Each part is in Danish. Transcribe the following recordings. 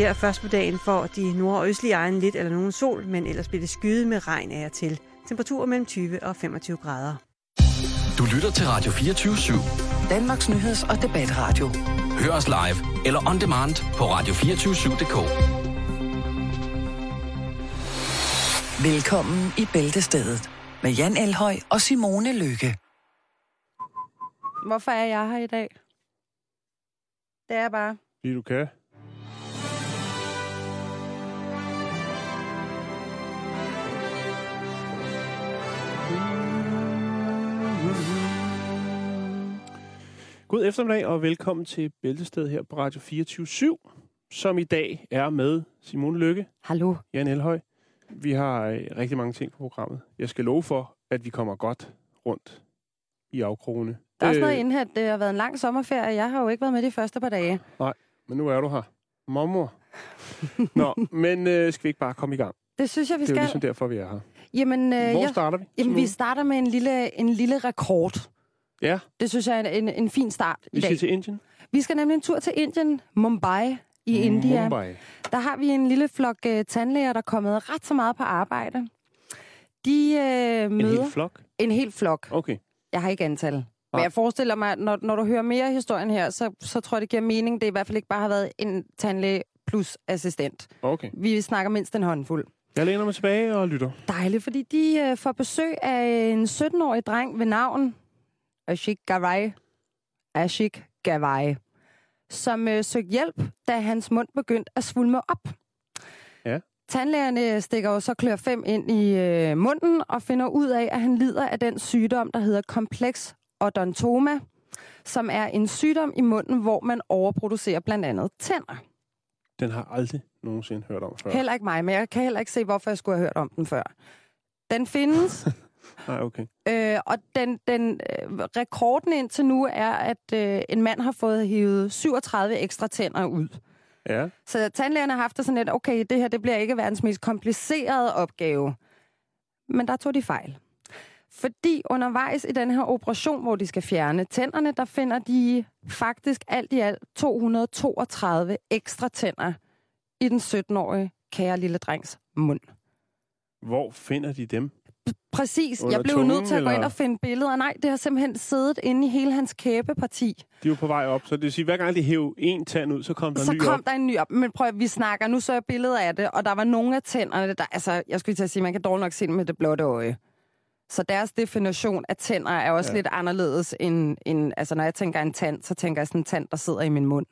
Her først på dagen får de nord- og østlige egne lidt eller nogen sol, men ellers bliver det skyet med regn af og til. Temperaturer mellem 20 og 25 grader. Du lytter til Radio 24 /7. Danmarks nyheds- og debatradio. Hør os live eller on demand på radio247.dk. Velkommen i Bæltestedet med Jan Elhøj og Simone Lykke. Hvorfor er jeg her i dag? Det er bare. Fordi du kan. God eftermiddag og velkommen til Bæltested her på Radio 24 som i dag er med Simone Lykke, Hallo. Jan Elhøj. Vi har øh, rigtig mange ting på programmet. Jeg skal love for, at vi kommer godt rundt i afkrogene. Der er også Øh, noget inden, at det har været en lang sommerferie. Jeg har jo ikke været med de første par dage. Men nu er du her. Mormor. Nå, men øh, skal vi ikke bare komme i gang? Det synes jeg, vi Det er jo skal. ligesom derfor, vi er her. Jamen, øh, Hvor starter vi? jamen, vi starter med en lille, en lille rekord. Ja, Det synes jeg er en, en, en fin start i vi dag. skal til Indien. Vi skal nemlig en tur til Indien, Mumbai i India. Mumbai. Der har vi en lille flok uh, tandlæger, der er kommet ret så meget på arbejde. De uh, En møder hel flok? en hel flok. Okay. Jeg har ikke antal. Men Nej. jeg forestiller mig, at når, når du hører mere af historien her, så, så tror jeg, det giver mening. Det i hvert fald ikke bare har været en tandlæge plus assistent. Okay. Vi snakker mindst en håndfuld. Jeg læner mig tilbage og lytter. Dejligt, fordi de øh, får besøg af en 17-årig dreng ved navn Ashik Gavai. Ashik Gavai, som øh, søgte hjælp, da hans mund begyndte at svulme op. Ja. Tandlægerne stikker jo så klør 5 ind i øh, munden og finder ud af, at han lider af den sygdom, der hedder kompleks odontoma, som er en sygdom i munden, hvor man overproducerer blandt andet tænder. Den har aldrig nogensinde hørt om før. Heller ikke mig, men jeg kan heller ikke se, hvorfor jeg skulle have hørt om den før. Den findes, Nej, okay. Øh, og den, den øh, rekorden indtil nu er, at øh, en mand har fået hivet 37 ekstra tænder ud. Ja. Så tandlægerne har haft det sådan lidt, okay, det her det bliver ikke verdens mest komplicerede opgave. Men der tog de fejl. Fordi undervejs i den her operation, hvor de skal fjerne tænderne, der finder de faktisk alt i alt 232 ekstra tænder i den 17-årige kære lille drengs mund. Hvor finder de dem? Præcis. Under jeg blev tungen, nødt til at gå ind og finde billeder. Nej, det har simpelthen siddet inde i hele hans kæbeparti. De er jo på vej op, så det vil sige, hver gang de hæv en tand ud, så kom der så en ny kom op. der en ny op. Men prøv at, vi snakker, nu så jeg billeder af det, og der var nogle af tænderne, der, altså, jeg skulle til at sige, man kan dårligt nok se dem med det blotte øje. Så deres definition af tænder er også ja. lidt anderledes end, end, altså når jeg tænker en tand, så tænker jeg sådan en tand, der sidder i min mund.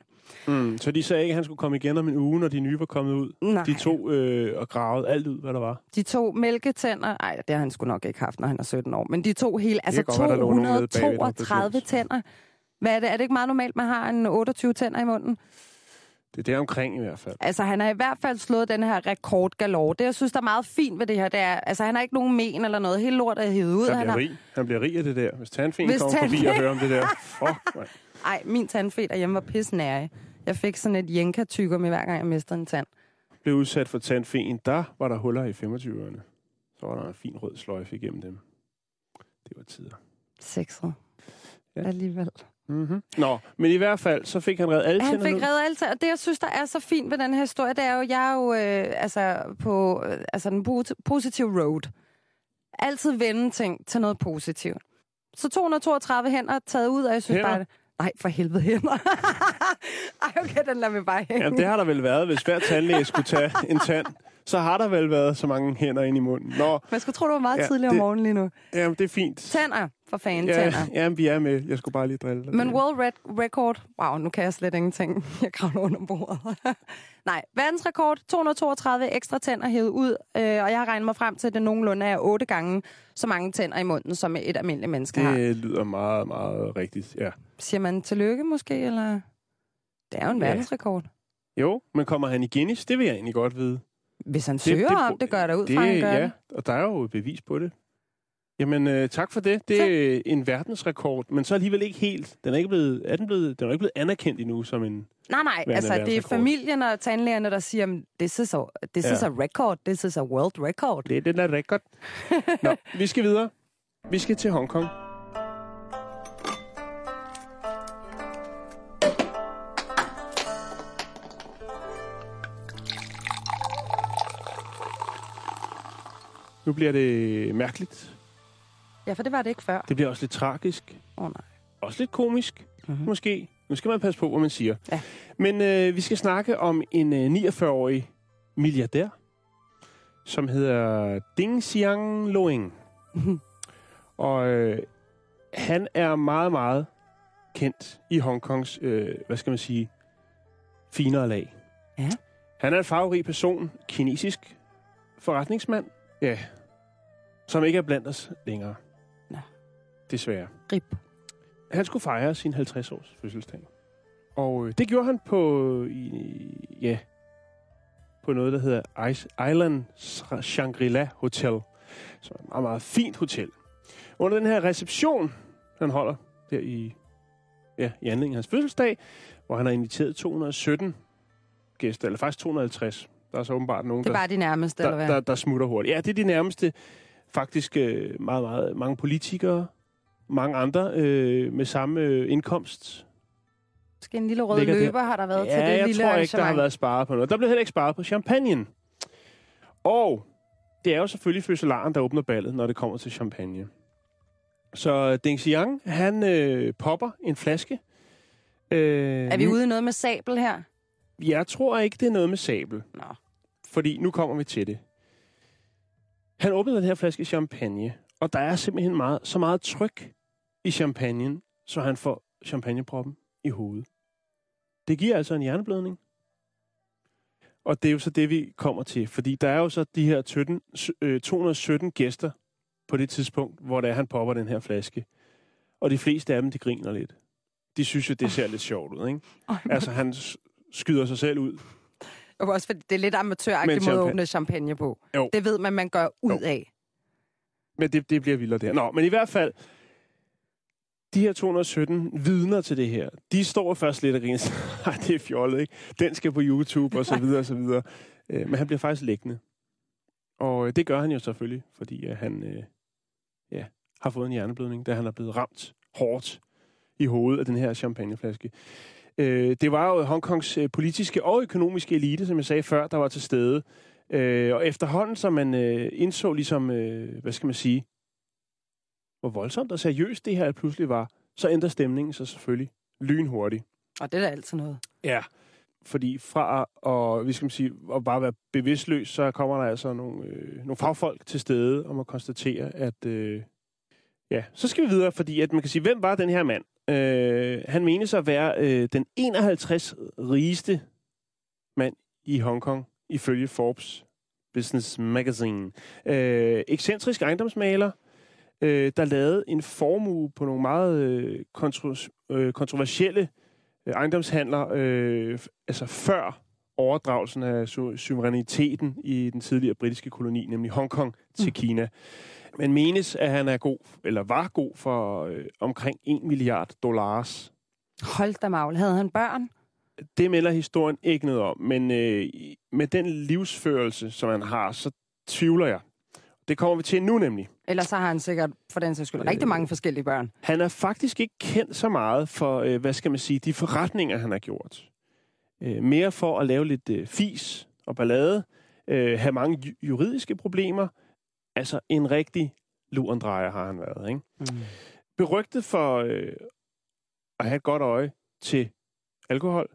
Mm, så de sagde ikke, at han skulle komme igen om en uge, når de nye var kommet ud. Nej. De to øh, og gravede alt ud, hvad der var. De to mælketænder, nej, det har han sgu nok ikke haft, når han er 17 år, men de to hele, altså godt være, der lå nogen nede bagved, der var 232 begyndt. tænder. Hvad er det? Er det ikke meget normalt, man har en 28 tænder i munden? Det er der omkring i hvert fald. Altså, han har i hvert fald slået den her rekord galore. Det, jeg synes, der er meget fint ved det her, det er, altså, han har ikke nogen men eller noget. Hele lortet er hævet ud. Han Han bliver har... rig. Han bliver rig af det der. Hvis tandfen Hvis kommer forbi og hører om det der. Fuck, man. Ej, min tandfed derhjemme var pissnære. Jeg fik sådan et jenka med hver gang jeg mistede en tand. Blev udsat for tandfen. Der var der huller i 25'erne. Så var der en fin rød sløjfe igennem dem. Det var tider. Sexet. Ja. Alligevel. Mm-hmm. Nå, men i hvert fald, så fik han reddet alle Han fik reddet alt, og det, jeg synes, der er så fint ved den her historie, det er jo, jeg er jo øh, altså, på øh, altså, den po- positive road. Altid vende ting til noget positivt. Så 232 hænder taget ud, og jeg synes Hænder? bare... Nej, for helvede hænder. Ej, okay, den lader vi bare hænge. Jamen, det har der vel været, hvis hver tandlæge skulle tage en tand. Så har der vel været så mange hænder ind i munden. Nå, Man skulle tro, du var meget Ja, tidligere det- om morgenen lige nu. jamen, det er fint. Tænder, for fanden, Ja, jamen, vi er med. Jeg skulle bare lige drille dig. Men World Red Record, wow, nu kan jeg slet ingenting. Jeg kravler under bordet. Nej, verdensrekord, 232 ekstra tænder hævet ud, øh, og jeg har regnet mig frem til, at det nogenlunde er otte gange så mange tænder i munden, som et almindeligt menneske har. Det lyder meget, meget rigtigt, ja. Siger man tillykke måske, eller? Det er jo en Ja. verdensrekord. Jo, men kommer han i Guinness? Det vil jeg egentlig godt vide. Hvis han søger om, det gør da ud fra, han gør ja, det. og der er jo bevis på det. Jamen, øh, tak for det. Det er tak. en verdensrekord, men så alligevel ikke helt. Den er ikke blevet, er den blevet, den er ikke blevet anerkendt endnu som en Nej, nej, altså det er familien og tandlægerne, der siger, this is a, this ja. is a record, this is a world record. Det er den der record. Nå, vi skal videre. Vi skal til Hongkong. Nu bliver det mærkeligt. Ja, for det var det ikke før. Det bliver også lidt tragisk. Åh oh, nej. Også lidt komisk, Mhm. mm-hmm. måske. Nu skal man passe på, hvad man siger. Ja. Men øh, vi skal snakke om en øh, 49-årig milliardær, som hedder Ding Xiang Loing. Og øh, han er meget, meget kendt i Hongkongs, øh, hvad skal man sige, finere lag. Ja. Han er en farverig person, kinesisk forretningsmand, ja, som ikke er blandt os længere. Desværre. Rip. Han skulle fejre sin 50-års fødselsdag. Og øh, det gjorde han på, i, ja, på noget, der hedder Ice Island Shangri-La Hotel. Så et meget, meget fint hotel. Under den her reception, han holder der i, ja, i anledning af hans fødselsdag, hvor han har inviteret 217 gæster, eller faktisk 250. Der er så åbenbart nogen, Det der, var de nærmeste, der, eller hvad? der, der smutter hurtigt. Ja, det er de nærmeste. Faktisk øh, meget, meget mange politikere, mange andre øh, med samme øh, indkomst. Måske en lille rød løber har der været ja, til det jeg lille tror ikke, der har været sparet på noget. Der blev heller ikke sparet på champagne. Og det er jo selvfølgelig fødselaren, der åbner ballet, når det kommer til champagne. Så Deng Xiang, han øh, popper en flaske. Øh, Er vi ude i noget med sabel her? Jeg tror ikke, det er noget med sabel. Nå. Fordi nu kommer vi til det. Han åbnede den her flaske champagne, og der er simpelthen meget, så meget tryk i champagnen, så han får champagneproppen i hovedet. Det giver altså en hjerneblødning. Og det er jo så det, vi kommer til. Fordi der er jo så de her 17, øh, 217 gæster på det tidspunkt, hvor det er, han popper den her flaske. Og de fleste af dem, de griner lidt. De synes jo, det ser lidt sjovt ud, ikke? Altså, han skyder sig selv ud. Og også fordi det er lidt Men amatøragtig måde at champagne. åbne champagne på. Jo. Det ved man, man gør ud Jo. af. Men det, det bliver vildere der. Nå, men i hvert fald, de her 217 vidner til det her, de står først lidt og griner. Nej, det er fjollet, ikke? Den skal på YouTube, og så videre, og så videre. Øh, Men han bliver faktisk liggende. Og øh, det gør han jo selvfølgelig, fordi øh, han øh, ja, har fået en hjerneblødning, da han er blevet ramt hårdt i hovedet af den her champagneflaske. Øh, Det var jo Hongkongs øh, politiske og økonomiske elite, som jeg sagde før, der var til stede. Øh, og efterhånden, som man øh, indså ligesom, øh, hvad skal man sige, hvor voldsomt og seriøst det her pludselig var, så ændrer stemningen sig selvfølgelig lynhurtigt. Og det er da altid noget. Ja. Fordi fra at, vi skal sige, at bare være bevidstløs, så kommer der altså nogle, øh, nogle fagfolk til stede og må konstatere, at øh, ja, så skal vi videre, fordi at man kan sige, hvem var den her mand? Øh, han menes at være øh, den 51 rigeste mand i Hongkong, ifølge Forbes Business Magazine. Øh, ekscentrisk ejendomsmaler, øh, der lavede en formue på nogle meget øh, kontro- øh, kontroversielle øh, ejendomshandler, øh, altså før overdragelsen af su- suveræniteten i den tidligere britiske koloni, nemlig Hongkong, til Mm. Kina. Men menes, at han er god, eller var god for øh, omkring 1 milliard dollars. Hold da magle. Havde han børn? Det melder historien ikke noget om, men øh, med den livsførelse, som han har, så tvivler jeg. Det kommer vi til nu nemlig. Ellers så har han sikkert for den sags skyld rigtig mange forskellige børn. Han er faktisk ikke kendt så meget for, øh, hvad skal man sige, de forretninger, han har gjort. Øh, mere for at lave lidt øh, fis og ballade, øh, have mange ju- juridiske problemer. Altså en rigtig lurendrejer har han været. Ikke? Mm. Berygtet for øh, at have et godt øje til alkohol,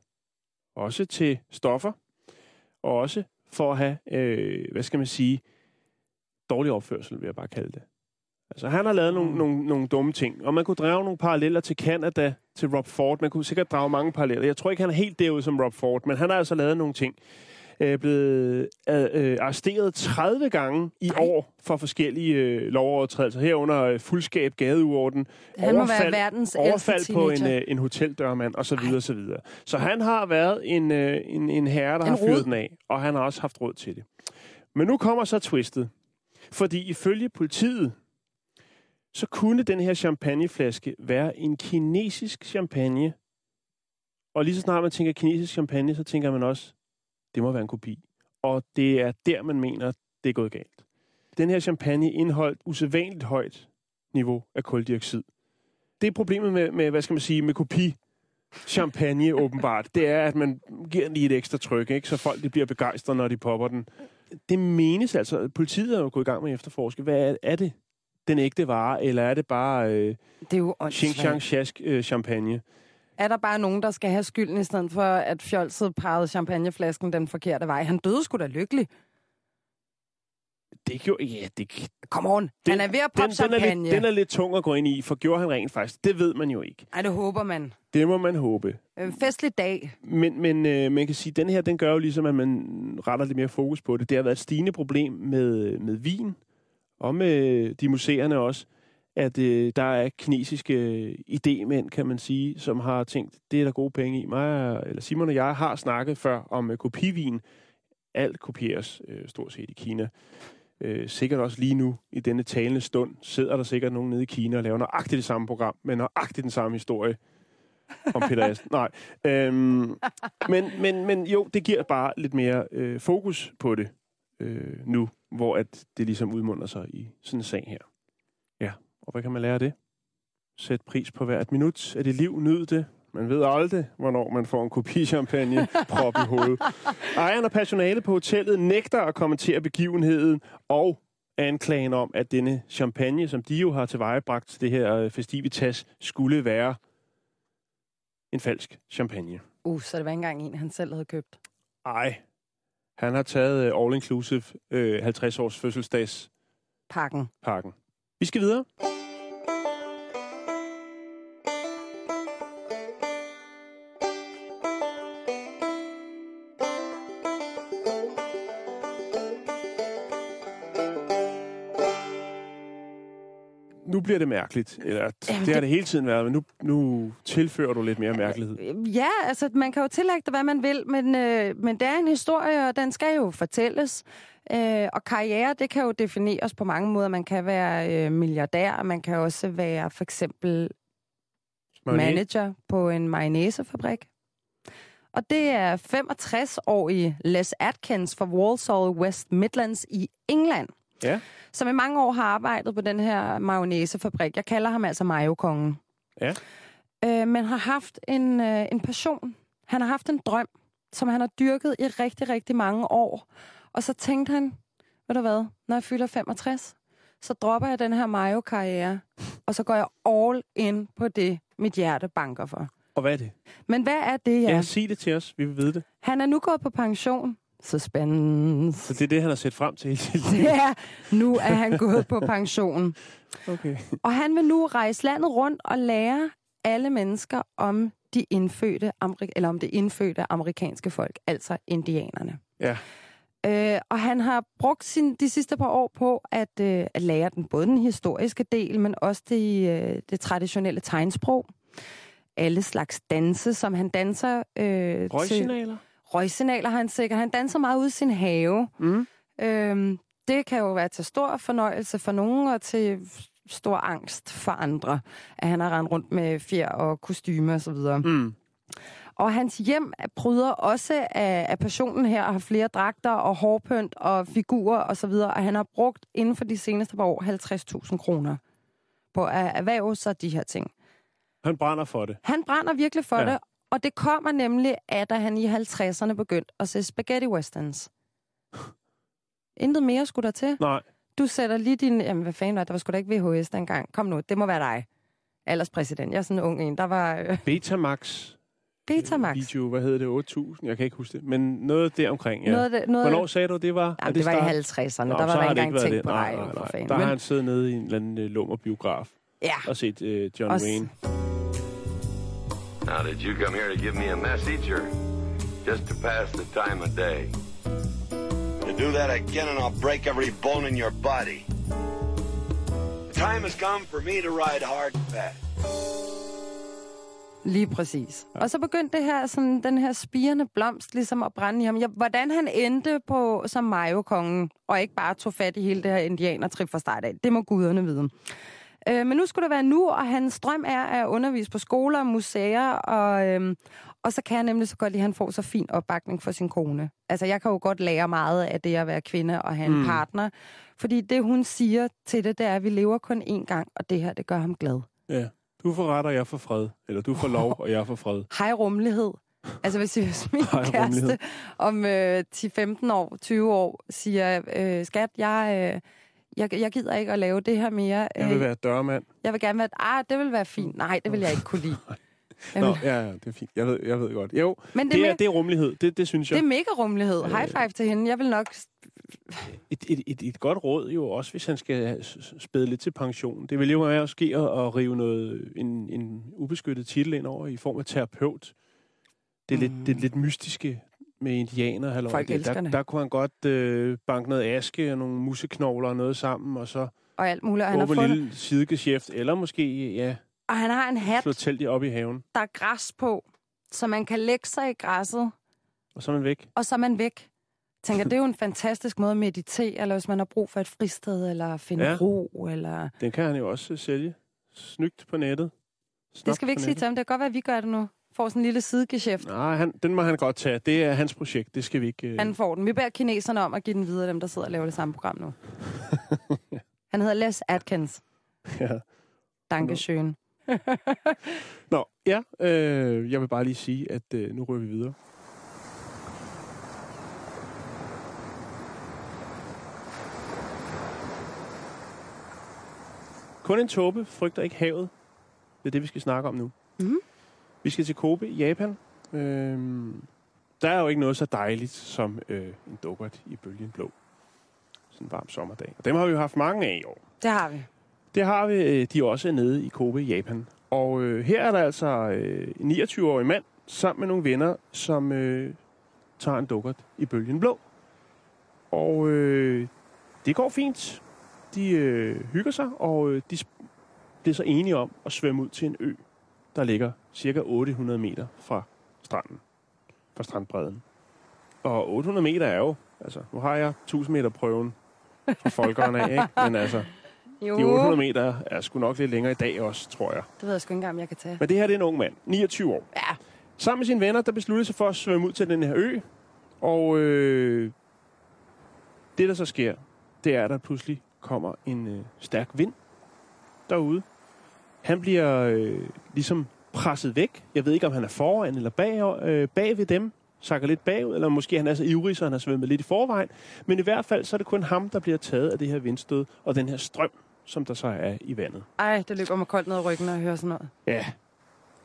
også til stoffer, og også for at have, øh, hvad skal man sige, dårlig opførsel, vil jeg bare kalde det. Altså, han har lavet nogle, Mm. nogle, nogle dumme ting, og man kunne drage nogle paralleller til Canada, til Rob Ford. Man kunne sikkert drage mange paralleller. Jeg tror ikke, han er helt derude som Rob Ford, men han har altså lavet nogle ting. Øh, blevet øh, øh, arresteret 30 gange i Ej. år for forskellige øh, lovovertrædelser. Herunder øh, fuldskab, gadeurorden, Han overfald- være verdens overfald på en, øh, en hoteldørmand, og så videre, så videre. Så han har været en, øh, en, en herre, der En har fyret den af, og han har også haft råd til det. Men nu kommer så twistet. Fordi ifølge politiet, så kunne den her champagneflaske være en kinesisk champagne. Og lige så snart man tænker kinesisk champagne, så tænker man også, det må være en kopi. Og det er der, man mener, det er gået galt. Den her champagne indeholdt usædvanligt højt niveau af koldioxid. Det er problemet med, med hvad skal man sige, med kopi champagne åbenbart. Det er, at man giver den lige et ekstra tryk, ikke? så folk de bliver begejstrede, når de popper den det menes altså, politiet er jo gået i gang med at efterforske. Hvad er, er det? Den ægte vare, eller er det bare øh, Det er jo åndssvagt. Shask øh, champagne? Er der bare nogen, der skal have skylden, i stedet for at fjolset pegede champagneflasken den forkerte vej? Han døde sgu da lykkelig. Det gjorde... Ja, det, Come on, han er ved at poppe den, den, er champagne. lidt, den er lidt tung at gå ind i, for gjorde han rent faktisk? Det ved man jo ikke. Ej, det håber man. Det må man håbe. Øh, festlig dag. Men, men øh, man kan sige, at den her, den gør jo ligesom, at man retter lidt mere fokus på det. Det har været et stigende problem med, med vin, og med de museerne også, at øh, der er kinesiske idémænd, kan man sige, som har tænkt, det er der gode penge i. Mig, eller Simon og jeg har snakket før om øh, kopivin. Alt kopieres øh, stort set i Kina. Øh, sikkert også lige nu, i denne talende stund, sidder der sikkert nogen nede i Kina og laver nøjagtigt det samme program, med nøjagtigt den samme historie om Peter Asten. Nej. Øhm, men, men, men jo, det giver bare lidt mere øh, fokus på det øh, nu, hvor at det ligesom udmunder sig i sådan en sag her. Ja, og hvad kan man lære af det? Sæt pris på hvert minut af dit liv, nyd det. Man ved aldrig, hvornår man får en kopi champagne prop i hovedet. Ejeren og personale på hotellet nægter at kommentere begivenheden og anklagen om, at denne champagne, som de jo har tilvejebragt til det her øh, festivitas, skulle være en falsk champagne. Uh, så det var ikke engang en, han selv havde købt. Ej, han har taget uh, all-inclusive uh, 50-års fødselsdagspakken. Pakken. Vi skal videre. Bliver det mærkeligt. Eller, Jamen, det har det- hele tiden været, men nu, nu tilfører du lidt mere mærkelighed. Ja, altså man kan jo tillægge det, hvad man vil, men, øh, men det er en historie, og den skal jo fortælles. Øh, og karriere, det kan jo defineres på mange måder. Man kan være øh, milliardær, man kan også være for eksempel manager på en mayonnaisefabrik. Og det er 65-årige Les Atkins fra Walsall, West Midlands i England, Ja. som i mange år har arbejdet på den her mayonnaisefabrik. Jeg kalder ham altså mayokongen. Ja. Øh, men har haft en, øh, en passion. Han har haft en drøm, som han har dyrket i rigtig, rigtig mange år. Og så tænkte han, ved du hvad, når jeg fylder 65, så dropper jeg den her mayo-karriere, og så går jeg all in på det, mit hjerte banker for. Og hvad er det? Men hvad er det, Ja. ja? ja, sig det til os. Vi vil vide det. Han er nu gået på pension. Suspense. Så det er det, han har set frem til hele sit liv. Ja, nu er han gået på pension. Okay. Og han vil nu rejse landet rundt og lære alle mennesker om de indfødte, Amerik- eller om det indfødte amerikanske folk, altså indianerne. Ja. Øh, og han har brugt sin, de sidste par år på at, øh, at lære den, både den historiske del, men også det, øh, det traditionelle tegnsprog. Alle slags danse, som han danser øh, til... Røgsignaler? Har han sikkert. Han danser meget ude i sin have. Mm. Øhm, det kan jo være til stor fornøjelse for nogen, og til stor angst for andre, at han har rendt rundt med fjer og kostyme og så videre. Mm. Og hans hjem bryder også af, af passionen her, og har flere dragter og hårpynt og figurer og så videre, og han har brugt inden for de seneste par år 50.000 kroner på at erhverve sig de her ting. Han brænder for det. Han brænder virkelig for ja. det, og det kommer nemlig af, da han i 50'erne begyndte at se spaghetti westerns. Intet mere skulle der til. Nej. Du sætter lige din... Jamen, hvad fanden var det? Der var sgu da ikke VHS dengang. Kom nu, det må være dig. Alderspræsident. Jeg er sådan en ung en. Der var øh, Betamax. Betamax. Video, hvad hedder det? 8000? Jeg kan ikke huske det. Men noget der omkring, ja. Noget, det, noget, Hvornår sagde du, det var? Jamen, det, var i start? 50'erne. Nå, der var der ikke det engang tænkt det. på Nej, dig, nej, nej. Der har han siddet nede i en eller anden uh, lummerbiograf ja, og set uh, John Også- Wayne. Now, did you come here to give me a message or just to pass the time of day? You do that again and I'll break every bone in your body. The time has come for me to ride hard and fast. lige præcis. Og så begyndte det her, sådan, den her spirende blomst ligesom at brænde i ham. Ja, hvordan han endte på som Mayo-kongen, og ikke bare tog fat i hele det her indianertrip fra start af, det må guderne vide. Øh, men nu skulle det være nu, og hans drøm er at undervise på skoler og museer, og, øhm, og så kan jeg nemlig så godt lide, at han får så fin opbakning for sin kone. Altså, jeg kan jo godt lære meget af det at være kvinde og have en Mm. partner, fordi det, hun siger til det, det er, at vi lever kun én gang, og det her, det gør ham glad. Ja. Du får ret, og jeg får fred. Eller du får lov, og jeg får fred. Hej rummelighed. Altså hvis, hvis min Ej, kæreste om øh, 10-15 år, 20 år, siger, øh, skat, jeg, øh, jeg, jeg gider ikke at lave det her mere. Jeg vil Øh, være dørmand. jeg vil gerne være, ah, det vil være fint. Nej, det vil jeg ikke kunne lide. Nå, ja, ja, det er fint. Jeg ved, jeg ved godt. Jo, Men det, det er, er, me- det er rummelighed. Det, det synes jeg. det er mega rummelighed. Øh. High five til hende. Jeg vil nok... Et, et, et, et godt råd jo også, hvis han skal spæde lidt til pension. Det vil jo være at ske at, at rive noget, en, en ubeskyttet titel ind over i form af terapeut. Det er, lidt, det er lidt mystiske med indianer. Halløj. Folk det, der, det. der kunne han godt øh, banke noget aske og nogle museknogler og noget sammen, og så Og alt muligt. Og han, har fået, en lille sidegeschæft, eller måske ja, og han har en hat, slå teltet op i haven, der er græs på, så man kan lægge sig i græsset, og så er man væk. og så er man væk. Jeg tænker, det er jo en fantastisk måde at meditere, eller hvis man har brug for et fristed, eller finde Ja. ja. ro, eller... Den kan han jo også øh, sælge. Snygt på nettet. Det Snop skal vi ikke på sige nettet. til ham. Det kan godt være, at vi gør det nu. Får sådan en lille sidegeschæft. Nej, han, den må han godt tage. Det er hans projekt. Det skal vi ikke... Øh... Han får den. Vi beder kineserne om at give den videre, dem der sidder og laver det samme program nu. Han hedder Les Atkins. Ja. Dankeschön. Nå, ja. Øh, jeg vil bare lige sige, at øh, nu rører vi videre. Kun en tåbe frygter ikke havet. Det er det, vi skal snakke om nu. Mhm. Vi skal til Kobe i Japan. Øhm, der er jo ikke noget så dejligt som øh, en dukkert i bølgen blå. Sådan en varm sommerdag. Og dem har vi jo haft mange af i år. Det har vi. Det har vi. øh, De er også nede i Kobe, Japan. Og øh, her er der altså øh, en 29-årig mand sammen med nogle venner, som øh, tager en dukkert i bølgen blå. Og øh, det går fint. De øh, hygger sig, og øh, de bliver så enige om at svømme ud til en ø, der ligger cirka 800 meter fra stranden. Fra strandbredden. Og 800 meter er jo, altså nu har jeg 1000 meter prøven fra folkeren af, ikke? Men altså, Jo, de 800 meter er sgu nok lidt længere i dag også, tror jeg. det ved jeg sgu ikke engang, om jeg kan tage. Men det her det er en ung mand, 29 år. Ja, Sammen med sine venner, der besluttede sig for at svømme ud til den her ø. Og øh, det, der så sker, det er, at der pludselig kommer en øh, stærk vind derude. Han bliver øh, ligesom presset væk. Jeg ved ikke, om han er foran eller bag, øh, bag ved dem. Sakker lidt bagud, eller måske han er så ivrig, så han har svømmet lidt i forvejen. Men i hvert fald, så er det kun ham, der bliver taget af det her vindstød og den her strøm, som der så er i vandet. ej, det løber mig koldt ned ad ryggen at høre sådan noget. Ja,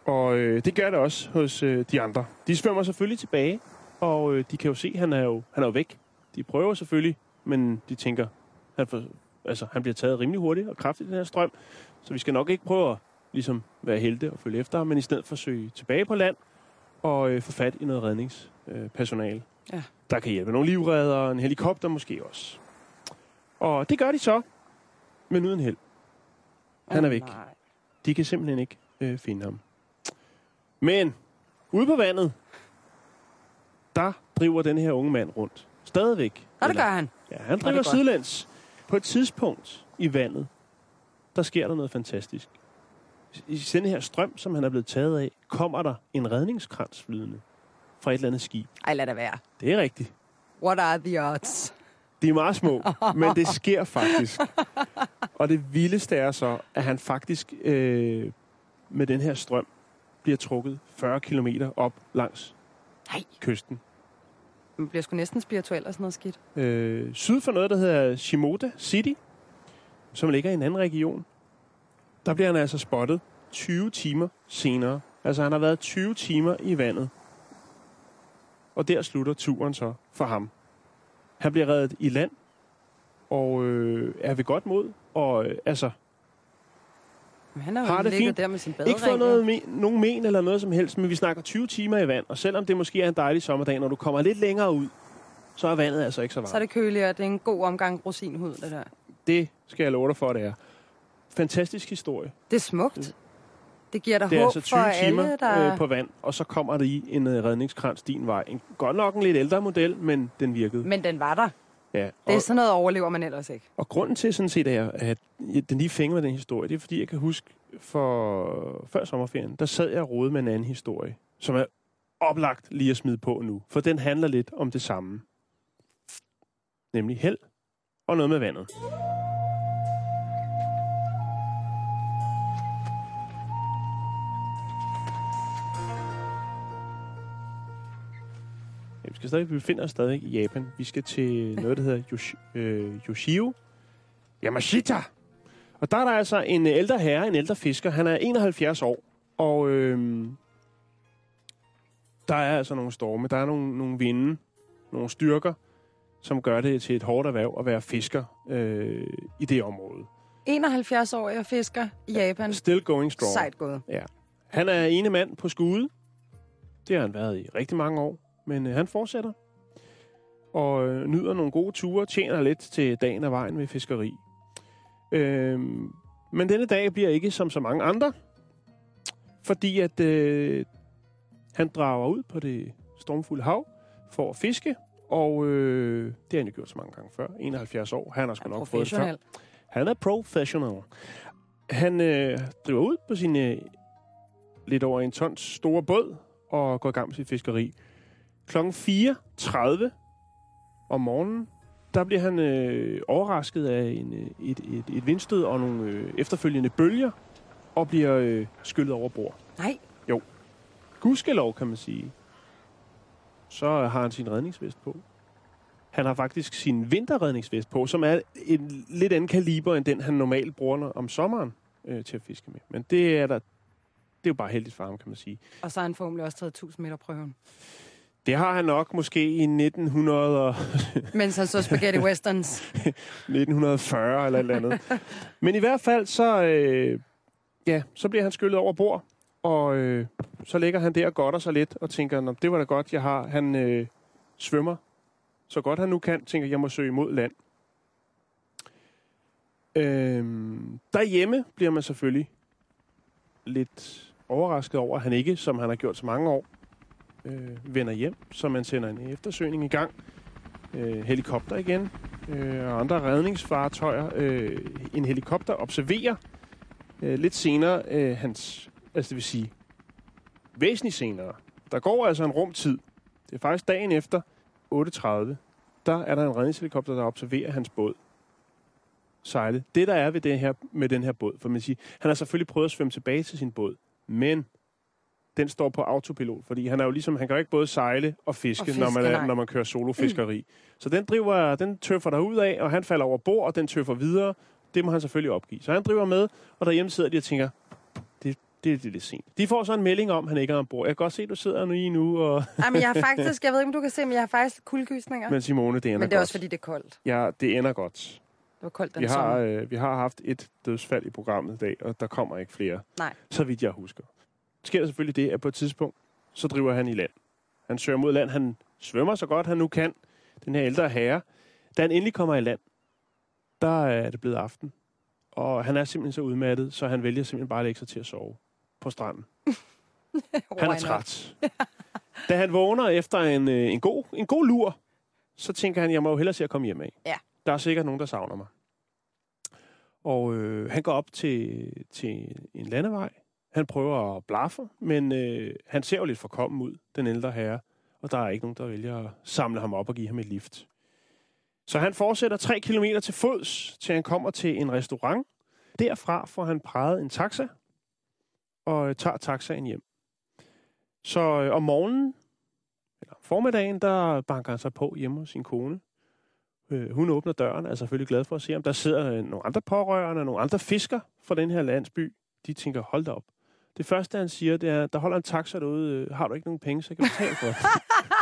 og øh, det gør det også hos øh, de andre. De svømmer selvfølgelig tilbage, og øh, de kan jo se, at han er jo, han er jo væk. De prøver selvfølgelig, men de tænker, han, får, altså, han bliver taget rimelig hurtigt og kraftigt i den her strøm, så vi skal nok ikke prøve at ligesom, være helte og følge efter ham, men i stedet forsøge tilbage på land og øh, få fat i noget redningspersonale. Ja. Der kan hjælpe nogle livreddere, en helikopter måske også. Og det gør de så, men uden held. Han er væk. nej. De kan simpelthen ikke øh, finde ham. Men ude på vandet, der driver den her unge mand rundt. Stadigvæk. Og det Eller- gør han. Ja, han er driver godt. sidelæns. På et tidspunkt i vandet, der sker der noget fantastisk. I den her strøm, som han er blevet taget af, kommer der en redningskrans flydende fra et eller andet skib. Ej, lad det være. Det er rigtigt. What are the odds? De er meget små, men det sker faktisk. Og det vildeste er så, at han faktisk øh, med den her strøm bliver trukket 40 km op langs Nej. kysten. Man bliver sgu næsten spirituel og sådan noget skidt. Øh, syd for noget, der hedder Shimoda City, som ligger i en anden region. Der bliver han altså spottet 20 timer senere. Altså han har været 20 timer i vandet. Og der slutter turen så for ham. Han bliver reddet i land, og øh, er ved godt mod. Og øh, altså, Men han har Har det fint. der med sin ikke fået noget men, nogen men eller noget som helst, men vi snakker 20 timer i vand. Og selvom det måske er en dejlig sommerdag, når du kommer lidt længere ud, så er vandet altså ikke så varmt. Så er det køligere. Det er en god omgang rosinhud, det der. Det skal jeg love dig for, det er. Fantastisk historie. Det er smukt. Det giver dig Det er håb altså 20 for timer alle, der... øh, på vand, og så kommer der i en øh, redningskrans din vej. En, godt nok en lidt ældre model, men den virkede. Men den var der. ja. Det er sådan noget overlever man ellers ikke. og grunden til sådan set, er, at den lige fænger med den historie, det er fordi, jeg kan huske, for før sommerferien, der sad jeg og rode med en anden historie, som er oplagt lige at smide på nu. For den handler lidt om det samme. Nemlig held og noget med vandet. Skal stadig, vi befinder os stadig i Japan. Vi skal til noget, der hedder Yoshi, øh, Yoshio Yamashita. Og der er der altså en ældre herre, en ældre fisker. Han er 71 år, og øh, der er altså nogle storme. Der er nogle, nogle vinde, nogle styrker, som gør det til et hårdt erhverv at være fisker øh, i det område. 71 år og fisker i Japan. Still going strong. Sejt gået. Ja. Han er ene mand på skude. Det har han været i rigtig mange år. Men øh, han fortsætter. Og øh, nyder nogle gode ture. Tjener lidt til dagen og vejen ved fiskeri. Øhm, men denne dag bliver ikke som så mange andre. Fordi at øh, han drager ud på det stormfulde hav for at fiske. Og øh, det har han jo gjort så mange gange før. 71 år. Han har sgu nok fået det før. Han er professional. Han øh, driver ud på sin øh, lidt over en tons store båd og går i gang med sit fiskeri. Klokken 4.30 om morgenen, der bliver han øh, overrasket af en, øh, et, et, et vindstød og nogle øh, efterfølgende bølger og bliver øh, skyllet over bord. Nej, Gudskelov, kan man sige. Så har han sin redningsvest på. Han har faktisk sin vinterredningsvest på, som er en lidt anden kaliber, end den han normalt bruger om sommeren øh, til at fiske med. Men det er der, det er jo bare heldigt for ham, kan man sige. og så har han formentlig også taget 1000 meter prøven. Det har han nok måske i 1900 og Mens han så spaghetti westerns. 1940 eller et eller andet. Men i hvert fald, så, øh, ja, så bliver han skyllet over bord, og øh, så ligger han der og godter sig lidt, og tænker, det var da godt, jeg har. Han øh, svømmer så godt han nu kan, tænker, jeg må søge imod land. Øh, derhjemme bliver man selvfølgelig lidt overrasket over, at han ikke, som han har gjort så mange år, øh, vender hjem, så man sender en eftersøgning i gang. Øh, helikopter igen, øh, og andre redningsfartøjer. Øh, en helikopter observerer øh, lidt senere øh, hans, altså det vil sige, væsentligt senere. Der går altså en rumtid. Det er faktisk dagen efter 8.30. Der er der en redningshelikopter, der observerer hans båd sejle. Det der er ved det her, med den her båd, for man siger, han har selvfølgelig prøvet at svømme tilbage til sin båd, men den står på autopilot, fordi han er jo ligesom, han kan jo ikke både sejle og fiske, Og fiske, når, man er, nej. når man kører solofiskeri. Mm. Så den driver, den tøffer der ud af, og han falder over bord, og den tøffer videre. Det må han selvfølgelig opgive. Så han driver med, og derhjemme sidder de og tænker, det, det, det er lidt sent. De får så en melding om, at han ikke er ombord. Jeg kan godt se, at du sidder nu i nu, og... Ej, men jeg har faktisk, jeg ved ikke, om du kan se, men jeg har faktisk kuldegysninger. men Simone, det ender Men det er godt. også, fordi det er koldt. Ja, det ender godt. Det var koldt den Vi har, sommer. øh, vi har haft et dødsfald i programmet i dag, og der kommer ikke flere. Nej. Så vidt jeg husker. Sker der selvfølgelig det, at på et tidspunkt, så driver han i land. Han søger mod land. Han svømmer så godt, han nu kan. Den her ældre herre. Da han endelig kommer i land, der er det blevet aften. Og han er simpelthen så udmattet, så han vælger simpelthen bare at lægge sig til at sove på stranden. Han er træt. da han vågner efter en, øh, en, god, en god lur, så tænker han, jeg må jo hellere se at komme hjem af. Ja. Der er sikkert nogen, der savner mig. Og øh, han går op til, til en landevej. Han prøver at blaffe, men øh, han ser jo lidt forkommen ud, den ældre herre. Og der er ikke nogen, der vælger at samle ham op og give ham et lift. Så han fortsætter tre kilometer til fods, til han kommer til en restaurant. Derfra får han præget en taxa, og øh, tager taxaen hjem. Så øh, om morgenen, eller om formiddagen, der banker han sig på hjemme hos sin kone. Øh, hun åbner døren, er selvfølgelig glad for at se, om der sidder øh, nogle andre pårørende, nogle andre fisker fra den her landsby. De tænker, hold da op. Det første, han siger, det er, der holder en taxa derude. øh, Har du ikke nogen penge, så jeg kan betale for det.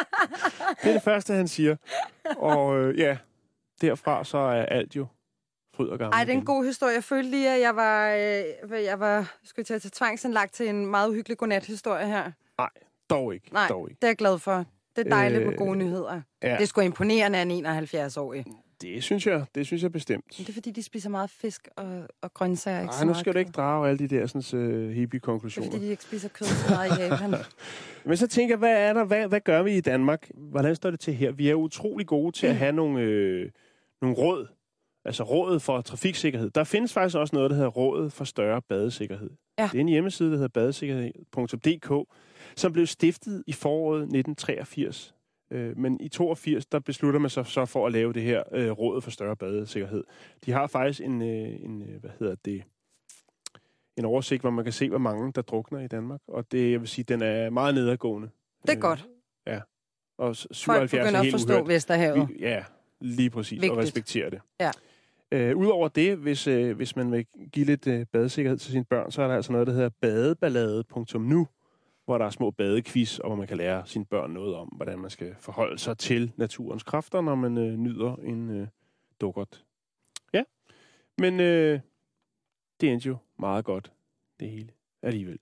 det er det første, han siger. Og øh, ja, derfra så er alt jo fryd og gammel. Ej, det er en god historie. Jeg følte lige, at jeg var, øh, jeg var skulle til at tage tvangsindlagt til en meget uhyggelig godnat-historie her. Dog ikke. Nej, Dog ikke. det er jeg glad for. Det er dejligt øh, med gode nyheder. ja. Det sgu imponerende af en 71-årig. Det synes jeg, det synes jeg bestemt. Men det er fordi, de spiser meget fisk og, og grøntsager. Ikke Ej, nu skal du ikke drage alle de der sådan, uh, Det er fordi, de ikke spiser kød så meget i Japan. Men så tænker jeg, hvad er der? Hvad, hvad gør vi i Danmark? Hvordan står det til her? Vi er utrolig gode til at have nogle, øh, nogle råd. Altså rådet for trafiksikkerhed. Der findes faktisk også noget, der hedder Rådet for Større Badesikkerhed. Ja. Det er en hjemmeside, der hedder badesikkerhed.dk, som blev stiftet i foråret 1983. Øh, men i 82, der beslutter man sig så for at lave det her øh, Rådet for Større Badesikkerhed. De har faktisk en, øh, en øh, hvad hedder det, en oversigt, hvor man kan se, hvor mange der drukner i Danmark. Og det, jeg vil sige, den er meget nedadgående. Det er Øh, godt. Ja. Og s- Folk 77 er begynder at helt forstå uhørt. Vesterhavet. Vi, ja, lige præcis. Vigtigt. Og respektere det. Ja. Øh, Udover det, hvis, øh, hvis man vil give lidt øh, badesikkerhed til sine børn, så er der altså noget, der hedder badeballade.nu, hvor der er små badequiz, og hvor man kan lære sine børn noget om, hvordan man skal forholde sig til naturens kræfter, når man øh, nyder en øh, dukkert. Ja, men øh, det endte jo meget godt, det hele alligevel.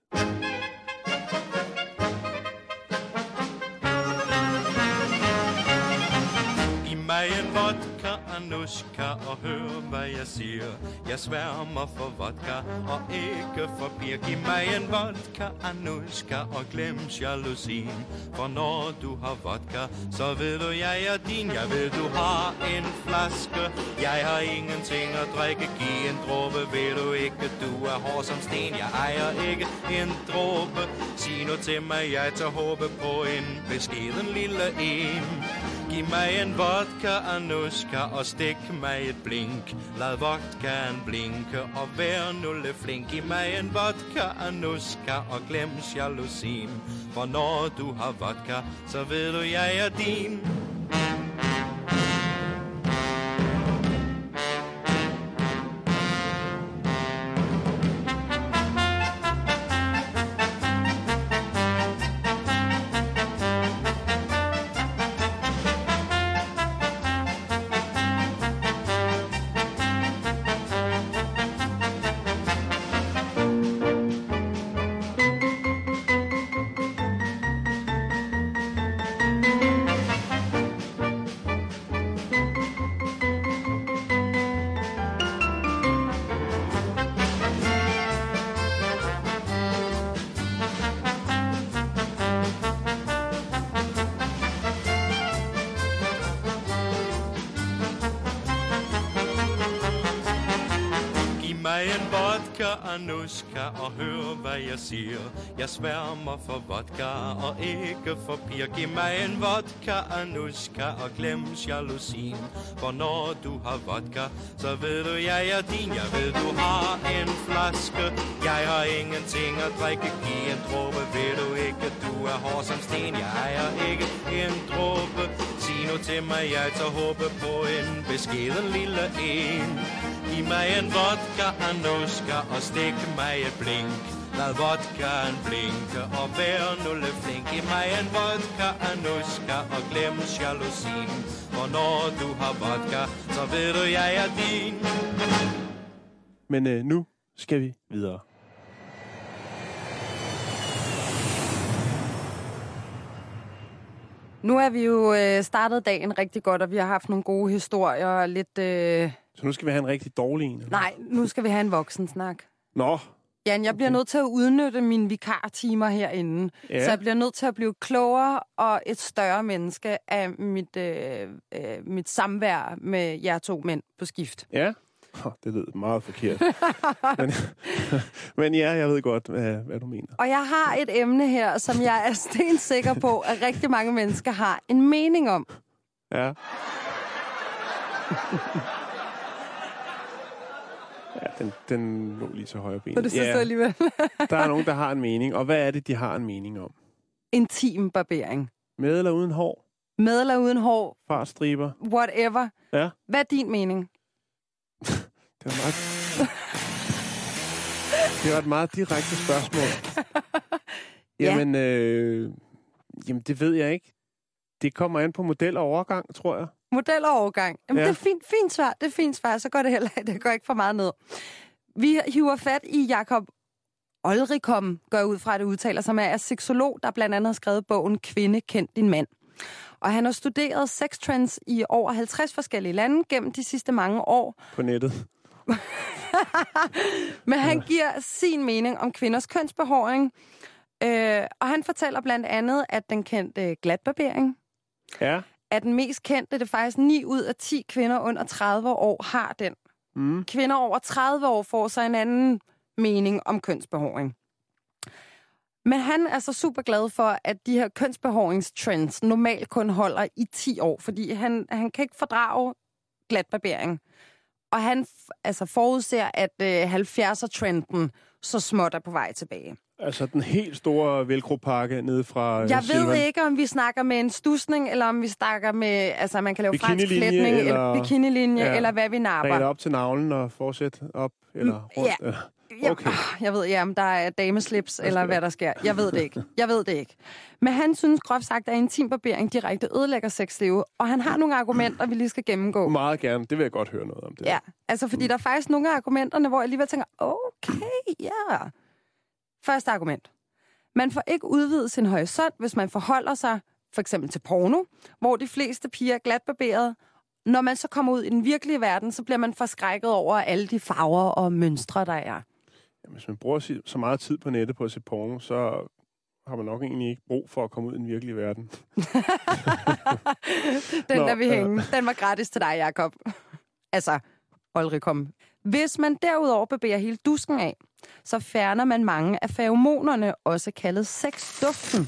Vodka, Anushka, og hør, hvad jeg siger. Jeg sværmer for vodka og ikke for bier. Giv mig en vodka, Anushka, og glem jalousien. For når du har vodka, så ved du, jeg er din. Jeg ved, du har en flaske. Jeg har ingenting at drikke. Giv en dråbe, ved du ikke, du er hård som sten. Jeg ejer ikke en dråbe. Sig nu til mig, jeg tager håbe på en beskeden lille en. Giv mig en vodka, Anushka, og stik mig et blink. Lad vodkaen blinke, og vær nu lidt flink. Giv mig en vodka, Anushka, og glem jalousien. For når du har vodka, så ved du, jeg er din. Siger. Jeg sværmer for vodka og ikke for piger. Giv mig en vodka, Anushka, og glem jalousien. For når du har vodka, så ved du, jeg er din. Jeg ved, du har en flaske. Jeg har ingenting at drikke. Giv en dråbe, ved du ikke, du er hård som sten. Jeg ejer ikke en dråbe. Sig nu til mig, jeg tager håbe på en beskeden lille en. Giv mig en vodka, Anushka, og stik mig et blink. Lad vodkaen blinke, og vær nu lidt flink. Giv mig en vodka, Anushka, og glem jalousien. For når du har vodka, så ved du, jeg er din. Men øh, nu skal vi videre. Nu er vi jo øh, startet dagen rigtig godt, og vi har haft nogle gode historier og lidt... Øh... Så nu skal vi have en rigtig dårlig en. eller? Nej, nu skal vi have en voksensnak. Nå, Jan, jeg bliver nødt til at udnytte mine vikartimer herinde. Ja. Så jeg bliver nødt til at blive klogere og et større menneske af mit, øh, øh, mit samvær med jer to mænd på skift. ja. Oh, det lød meget forkert. men, men ja, jeg ved godt, hvad, hvad du mener. Og jeg har et emne her, som jeg er stensikker på, at rigtig mange mennesker har en mening om. Ja. ja, den, den lå lige til højre ben. Så det synes ja, ja. alligevel. der er nogen, der har en mening. Og hvad er det, de har en mening om? Intim barbering. Med eller uden hår? Med eller uden hår, Farstriber? whatever. Ja. Hvad er din mening? Det var meget... Det var et meget direkte spørgsmål. Ja. Jamen, øh, jamen, det ved jeg ikke. Det kommer an på model og overgang, tror jeg. Model og overgang. Jamen, Ja. det er fint, fint svar. Det er fint svar. Så går det heller det går ikke for meget ned. Vi hiver fat i Jakob Olrikom, går ud fra, at det udtaler, som er seksolog, der blandt andet har skrevet bogen Kvinde, kend din mand. Og han har studeret sextrends i over 50 forskellige lande gennem de sidste mange år. På nettet. Men han giver sin mening om kvinders kønsbehåring. Øh, og han fortæller blandt andet, at den kendte glatbarbering Ja. Er den mest kendte. Det er faktisk 9 ud af 10 kvinder under 30 år har den. Mm. Kvinder over 30 år får sig en anden mening om kønsbehåring. Men han er så super glad for, at de her kønsbehåringstrends normalt kun holder i 10 år, fordi han, han kan ikke fordrage glatbarbering. Og han altså forudser, at øh, 70'er-trenden så småt er på vej tilbage. Altså den helt store velcro-pakke nede fra øh, Jeg Silvan. ved ikke, om vi snakker med en stusning, eller om vi snakker med, altså man kan lave fransk flætning, eller, eller- bikinilinje, Ja. eller hvad vi napper. op til navlen og fortsæt op eller rundt. ja. Ja. Ja, Okay. Jeg ved ikke, om der er dameslips, eller hvad der sker. Jeg ved det ikke. Jeg ved det ikke. Men han synes groft sagt, at intimbarbering direkte ødelægger sexlivet, og han har nogle argumenter, vi lige skal gennemgå. Meget gerne. Det vil jeg godt høre noget om. Det. Ja, altså fordi der er faktisk nogle af argumenterne, hvor jeg alligevel tænker, okay, ja. Første argument. Man får ikke udvidet sin horisont, hvis man forholder sig for eksempel til porno, hvor de fleste piger er glatbarberede. Når man så kommer ud i den virkelige verden, så bliver man forskrækket over alle de farver og mønstre, der er. Jamen, hvis man bruger så meget tid på nettet på at se porno, så har man nok egentlig ikke brug for at komme ud i den virkelige verden. Den Nå, der vi ja. hænge, den var gratis til dig, Jacob. altså, aldrig kom. Hvis man derudover bevæger hele dusken af, så fjerner man mange af feromonerne, også kaldet sexduften.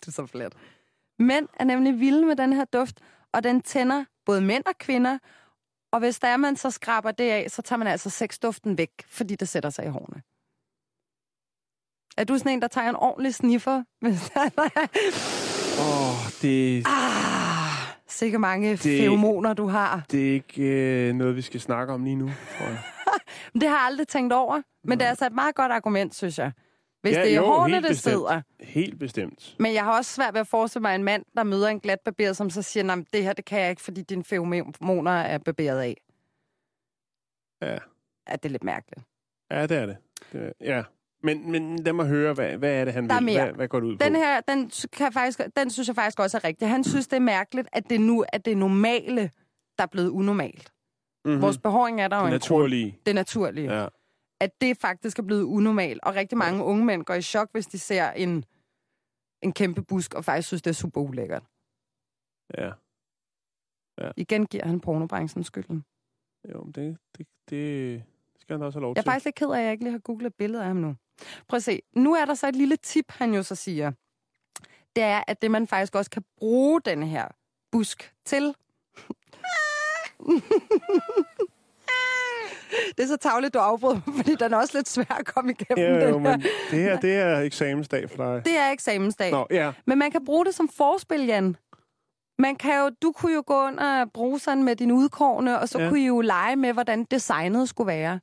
det er så flat. Mænd er nemlig vilde med den her duft, og den tænder både mænd og kvinder. Og hvis der er, man så skraber det af, så tager man altså sexduften væk, fordi det sætter sig i hårene. Er du sådan en, der tager en ordentlig sniffer? Er... Åh, oh, det, Ah, sikke mange. Det- feromoner, du har. det er ikke øh, noget, vi skal snakke om lige nu, tror jeg. Men Det har jeg aldrig tænkt over. Men det er altså et meget godt argument, synes jeg. Hvis Ja, det er jo, hårene, det bestemt. sidder. Helt bestemt. Men jeg har også svært ved at forestille mig en mand, der møder en glat barber, som så siger, at det her det kan jeg ikke, fordi dine feromoner er barberet af. Ja. Ja, det er lidt mærkeligt. Ja, det er det. det er, ja. Men, men lad mig høre, hvad, hvad er det, han Der er vil? mere. Hvad, hvad går det ud Den på? her, den, kan faktisk, den synes jeg faktisk også er rigtig. Han synes, det er mærkeligt, at det nu er det normale, der er blevet unormalt. Mm-hmm. Vores behåring er der jo det en grund. naturlige. Det naturlige. Ja. at det faktisk er blevet unormalt. Og rigtig mange unge mænd går i chok, hvis de ser en, en kæmpe busk, og faktisk synes, det er super ulækkert. ja. Igen giver han pornobranchen skylden. Jo, men det, det, det skal han også have lov Jeg er til. faktisk lidt ked af, at jeg ikke lige har googlet et billede af ham nu. Prøv at se. Nu er der så et lille tip, han jo så siger. Det er, at det man faktisk også kan bruge den her busk til. det er så tavligt, du afbryder, mig, fordi den er også lidt svær at komme igennem. Ja, jo, her. men det her, det er eksamensdag for dig. Det er eksamensdag. Nå, ja. Men man kan bruge det som forspil, Jan. Man kan jo, du kunne jo gå ind og bruge sådan med din udkårne, og så Ja. ja. kunne I jo lege med, hvordan designet skulle være.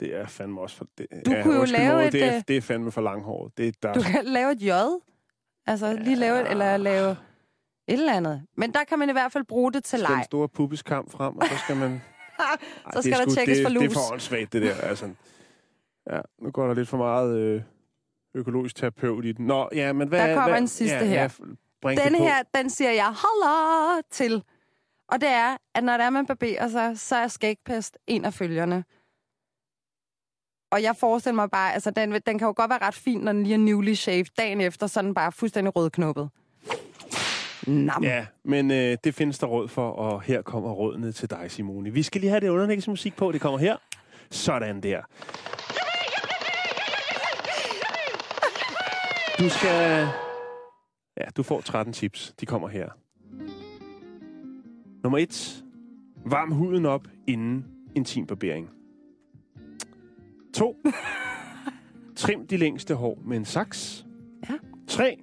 Det er fandme også for... Det, Du kunne jo lave mig, et, Det er, øh, det er fandme for langhåret. Det er der. Du kan lave et J. Altså lige lave et, eller lave et eller andet. Men der kan man i hvert fald bruge det til skal den leg. store pubiskam frem, og så skal man... Ej, Så det skal er der sgu- tjekkes det, for Det er lus. for åndssvagt, det der. Altså, ja, nu går der lidt for meget øh, økologisk terapeut i den. Nå, ja, men hvad... Der kommer hvad, en sidste ja, her. Ja, det Den her, den siger jeg holla til. Og det er, at når der er, man barberer sig, så er skægpest en af følgerne. Og jeg forestiller mig bare, altså den, den kan jo godt være ret fin, når den lige er newly shaved. Dagen efter, så den bare fuldstændig rødknuppet. Nam. Ja, men øh, det findes der råd for, og her kommer rådene til dig, Simone. Vi skal lige have det underlægningsmusik på, det kommer her. Sådan der. Du skal... Ja, du får 13 tips. De kommer her. Nummer 1. Varm huden op inden intimbarbering. 2. Trim de længste hår med en saks. Ja. 3.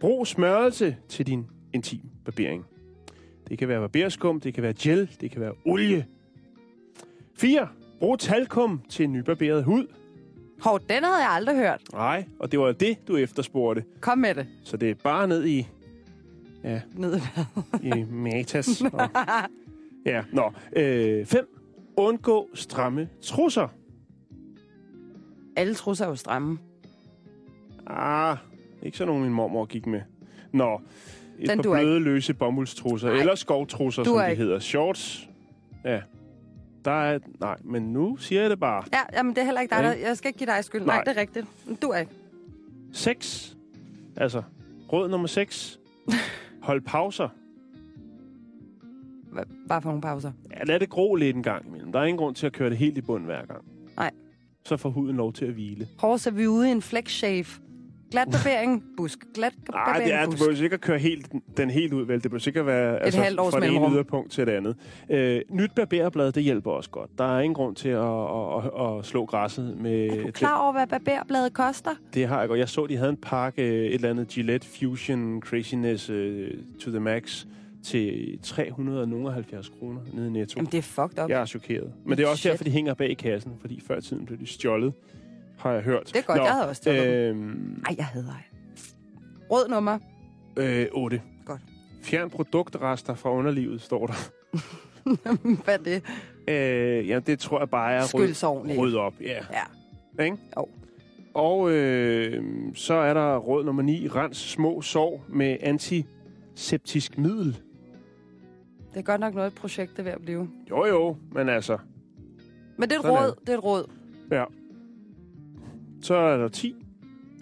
Brug smørelse til din intimbarbering. Det kan være barberskum, det kan være gel, det kan være olie. 4. Brug talkum til nybarberet hud. Hov, den havde jeg aldrig hørt. Nej, og det var det, du efterspurgte. Kom med det. Så det er bare ned i, ja, Ned. i Matas. Og, ja, nå. 5. Undgå stramme trusser. Alle trusser er jo stramme. Ah, ikke sådan nogen, min mormor gik med. Nå, et Den par bløde, løse bomuldstrusser, Nej. eller skovtrusser, som de ikke. hedder. Shorts. Ja. Der er... Nej, men nu siger jeg det bare. Ja, jamen det er heller ikke dig, Ja, der... ikke? Jeg skal ikke give dig skyld. Nej, Nej. det er rigtigt. Du er ikke. 6. Altså, råd nummer 6. Hold pauser. Bare for nogle pauser. Ja, lad det gro lidt en gang imellem. Der er ingen grund til at køre det helt i bund hver gang. Nej. Så får huden lov til at hvile. Hårdt er vi ude i en flex shave. Glat barbering, busk. Glat Nej, barbering, det er, du busk. behøver ikke at køre helt, den helt ud, vel? Det behøver sikkert være altså, halvt års fra det ene yderpunkt til det andet. Øh, nyt barberblad, det hjælper også godt. Der er ingen grund til at, at, at, at slå græsset med... Er du klar over, hvad barberbladet koster? Det, det har jeg godt. Jeg så, de havde en pakke, øh, et eller andet Gillette Fusion Craziness uh, to the max til 370 kroner nede i Netto. Jamen, det er fucked up. Jeg er chokeret. Men det er også Shit. derfor, de hænger bag i kassen, fordi før i tiden blev de stjålet, har jeg hørt. Det er godt, jeg havde også stjålet øhm, Ej, jeg hader dig. Rød nummer. øh, 8. Godt. Fjern produktrester fra underlivet, står der. hvad er det? Øh, ja, det tror jeg bare er rød, rød op. Ja. Ja. Ikke? Jo. Og øh, så er der råd nummer 9. Rens små sår med antiseptisk middel. Det er godt nok noget, et projekt det er ved at blive. Jo, jo, men altså... Men det er et Sådan er råd. Det er et råd. Ja. Så er der 10.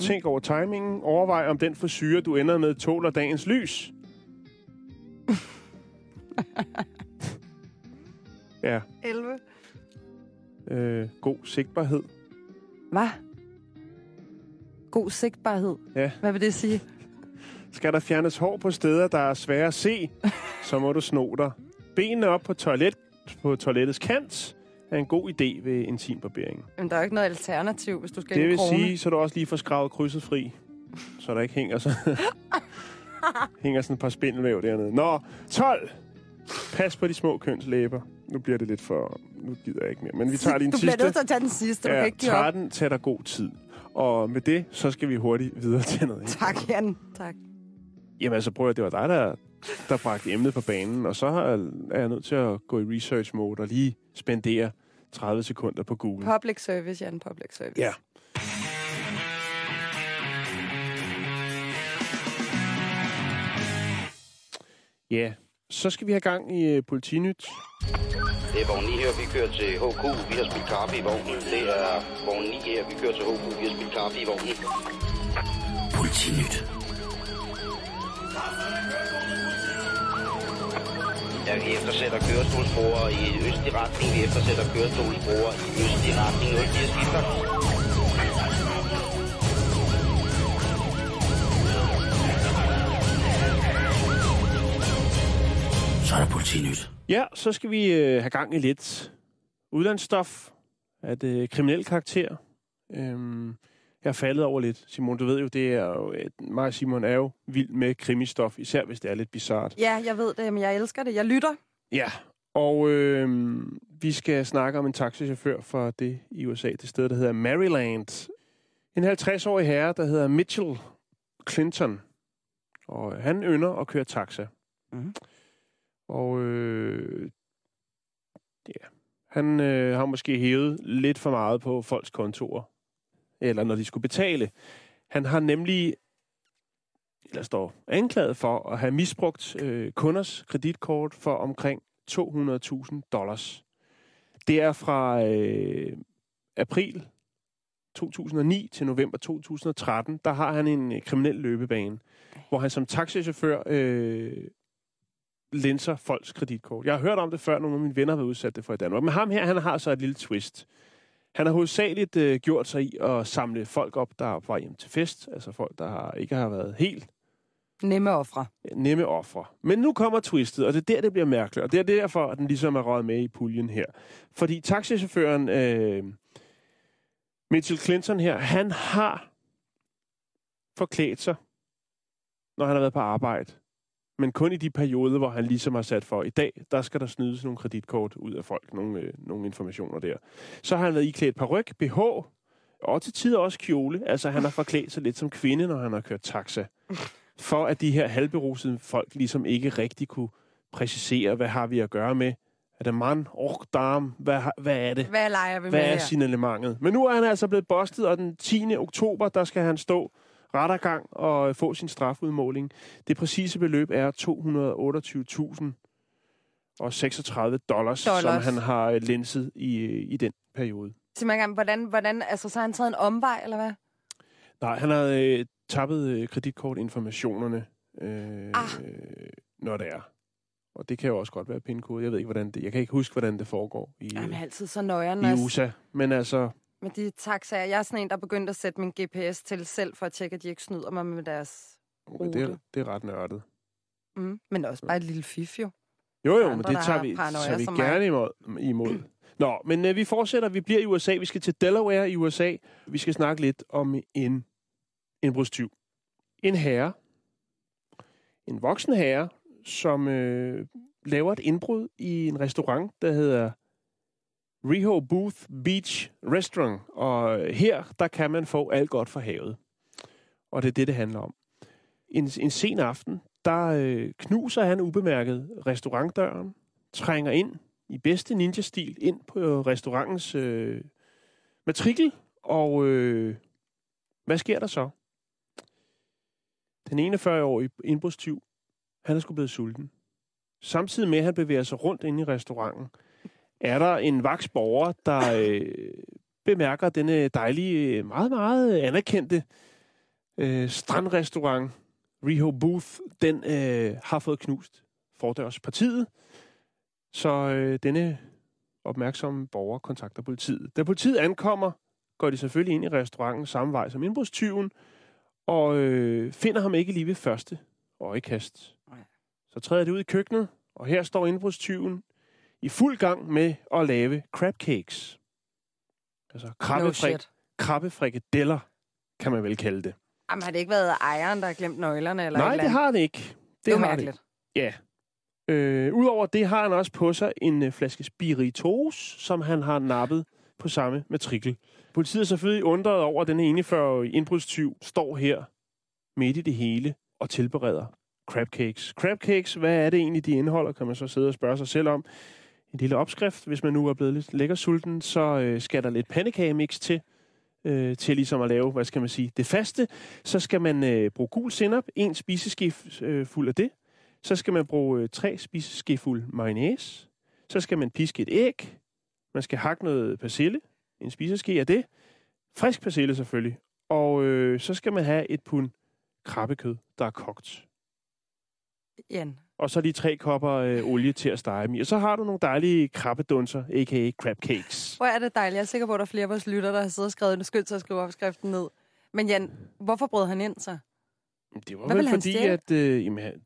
Tænk over timingen. Overvej, om den frisyre, du ender med, tåler dagens lys. ja. 11. Øh, god sigtbarhed. Hvad? God sigtbarhed. Ja. Hvad vil det sige? Skal der fjernes hår på steder, der er svære at se, så må du sno dig. Benene op på, toilet, på toilettets kant er en god idé ved intimbarbering. Jamen, der er jo ikke noget alternativ, hvis du skal Det vil krone. sige, så du også lige får skravet krydset fri, så der ikke hænger, så hænger sådan et par spindelvæv dernede. Nå, 12. Pas på de små kønslæber. Nu bliver det lidt for... Nu gider jeg ikke mere. Men vi tager lige en du sidste. bliver nødt til at tage den sidste. Du kan Ja, ikke give op. 13 tager der god tid. Og med det, så skal vi hurtigt videre til noget. Tak, Jan. Tak. Jamen altså, prøv at det var dig, der, der bragte emnet på banen, og så er jeg nødt til at gå i research mode og lige spendere 30 sekunder på Google. Public service, Jan. Public service. Ja. Ja, så skal vi have gang i uh, Politinyt. Det er vogn 9 her, vi kører til HK. Vi har spillet kaffe i vognen. Det er vogn 9 her, vi kører til HK. Vi har spillet kaffe i vognen. Politinyt. Vi eftersætter kørestolsbrugere i østlig retning. Vi eftersætter kørestolsbrugere i østlig retning. 04 skifter. Så er der politinyt. Ja, så skal vi uh, have gang i lidt udlandsstof af det kriminelle karakter. Øhm, jeg er faldet over lidt. Simon, du ved jo, det er jo... et- Mig og Simon er jo vild med krimistof, især hvis det er lidt bizart. Ja, jeg ved det, men jeg elsker det. Jeg lytter. Ja, og øh, vi skal snakke om en taxichauffør fra det i USA, det sted, der hedder Maryland. En 50-årig herre, der hedder Mitchell Clinton. Og øh, han ynder at køre taxa. Mhm. Og øh, ja, han øh, har måske hævet lidt for meget på folks kontorer. Eller når de skulle betale. Han har nemlig eller står anklaget for at have misbrugt øh, kunders kreditkort for omkring 200.000 dollars. Det er fra øh, april 2009 til november 2013. Der har han en øh, kriminel løbebane, hvor han som taxichauffør øh, linser folks kreditkort. Jeg har hørt om det før, nogle af mine venner har været udsat det for i Danmark. Men ham her, han har så et lille twist. Han har hovedsageligt øh, gjort sig i at samle folk op, der er på vej hjem til fest. Altså folk, der har, ikke har været helt Nemme ofre. nemme ofre. Men nu kommer twistet, og det er der, det bliver mærkeligt. Og det er derfor, at den ligesom er røget med i puljen her. Fordi taxichaufføren øh, Mitchell Clinton her, han har forklædt sig, når han har været på arbejde. Men kun i de perioder, hvor han ligesom har sat for, i dag, der skal der snydes nogle kreditkort ud af folk, nogle, øh, nogle informationer der. Så har han været iklædt paryk, BH, og til tider også kjole. Altså, han har forklædt sig lidt som kvinde, når han har kørt taxa for at de her halvberusede folk ligesom ikke rigtig kunne præcisere, hvad har vi at gøre med. Er det mand, ork, dam, hvad, hvad er det? Hvad leger vi Hvad med er her? signalementet? Men nu er han altså blevet bustet, og den 10. oktober, der skal han stå rettergang og få sin strafudmåling. Det præcise beløb er 228.000 og 36 dollars, Dollars. som han har øh, linset i, i den periode. Sig mig engang, hvordan, hvordan, altså, så har han taget en omvej, eller hvad? Nej, han har øh, tappet øh, kreditkortinformationerne, øh, Ah. når det er. Og det kan jo også godt være pindkode. Jeg ved ikke, hvordan det... Jeg kan ikke huske, hvordan det foregår i, Jamen, øh, altid så nøjeren. i USA. Men altså, med de taxaer. Jeg er sådan en, der er begyndt at sætte min GPS til selv, for at tjekke, at de ikke snyder mig med deres Men det, er, det er ret nørdet. Mm. Men også bare et lille fif, jo. Jo, jo, men det tager vi, tager vi gerne imod. imod. Nå, men øh, vi fortsætter. Vi bliver i USA. Vi skal til Delaware i USA. Vi skal snakke lidt om en indbrudstyv. En herre. En voksen herre, som øh, laver et indbrud i en restaurant, der hedder Reho Booth Beach Restaurant. Og her, der kan man få alt godt fra havet. Og det er det, det handler om. En, en sen aften, der øh, knuser han ubemærket restaurantdøren, trænger ind i bedste ninja-stil ind på øh, restaurantens øh, matrikel, og øh, hvad sker der så? Den 41-årige indbrudstyv, han er sgu blevet sulten. Samtidig med, at han bevæger sig rundt inde i restauranten, er der en vaks borger, der øh, bemærker denne dejlige, meget, meget anerkendte øh, strandrestaurant, Reho Booth, den øh, har fået knust fordørspartiet. Så øh, denne opmærksomme borger kontakter politiet. Da politiet ankommer, går de selvfølgelig ind i restauranten samme vej som indbrudstyven, og øh, finder ham ikke lige ved første øjekast. Så træder de ud i køkkenet, og her står indbrudstyven i fuld gang med at lave crab cakes. Altså No krabbefrik, shit. krabbefrikadeller, kan man vel kalde det. Jamen, har det ikke været ejeren, der har glemt nøglerne? Eller Nej, eller det har det ikke. Det er jo har mærkeligt. Ja. Øh, Udover det har han også på sig en øh, flaske spiritus, som han har nappet på samme matrikel. Politiet er selvfølgelig undret over, at den 41-årige indbrudstyv står her midt i det hele og tilbereder crab cakes. Crab cakes, hvad er det egentlig, de indeholder, kan man så sidde og spørge sig selv om. En lille opskrift, hvis man nu er blevet lidt lækker sulten, så øh, skal der lidt pandekagemix til, øh, til ligesom at lave, hvad skal man sige, det faste. Så skal man øh, bruge gul sennep, en spiseske øh, fuld af det. Så skal man bruge øh, tre spiseskefuld mayonnaise. Så skal man piske et æg. Man skal hakke noget persille, en spiseske af det. Frisk persille selvfølgelig. Og øh, så skal man have et pund krabbekød, der er kogt. Jan. Og så lige tre kopper øh, olie til at stege dem i. Og så har du nogle dejlige krabbedunser, a.k.a. crab cakes. Hvor er det dejligt. Jeg er sikker på, at der er flere af vores lytter, der har siddet og skrevet en skyld til at skrive opskriften ned. Men Jan, hvorfor brød han ind så? Det var Hvad vel fordi, at øh, jamen, han-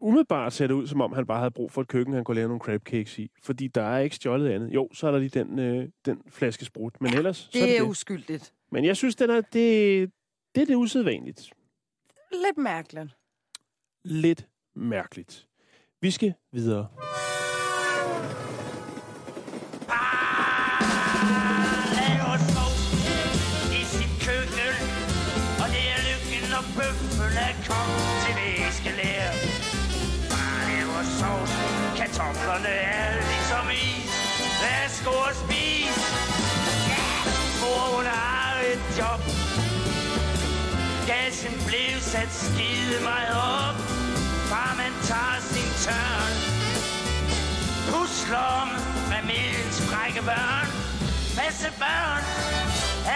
umiddelbart ser det ud, som om han bare havde brug for et køkken, han kunne lave nogle crab cakes i. Fordi der er ikke stjålet andet. Jo, så er der lige den, øh, den flaske sprut. Men ellers, så er Det det er det. uskyldigt. Men jeg synes, den er, det, det er det usædvanligt. Lidt mærkeligt. Lidt mærkeligt. Vi skal videre. laver er bøffen er kommet til væskelær Far laver sovs, kartoflerne er ligesom is Værsgo og spis Ja, mor hun har et job Gassen blev sat skide meget op tager tørn Pusler om familiens frække børn Masse børn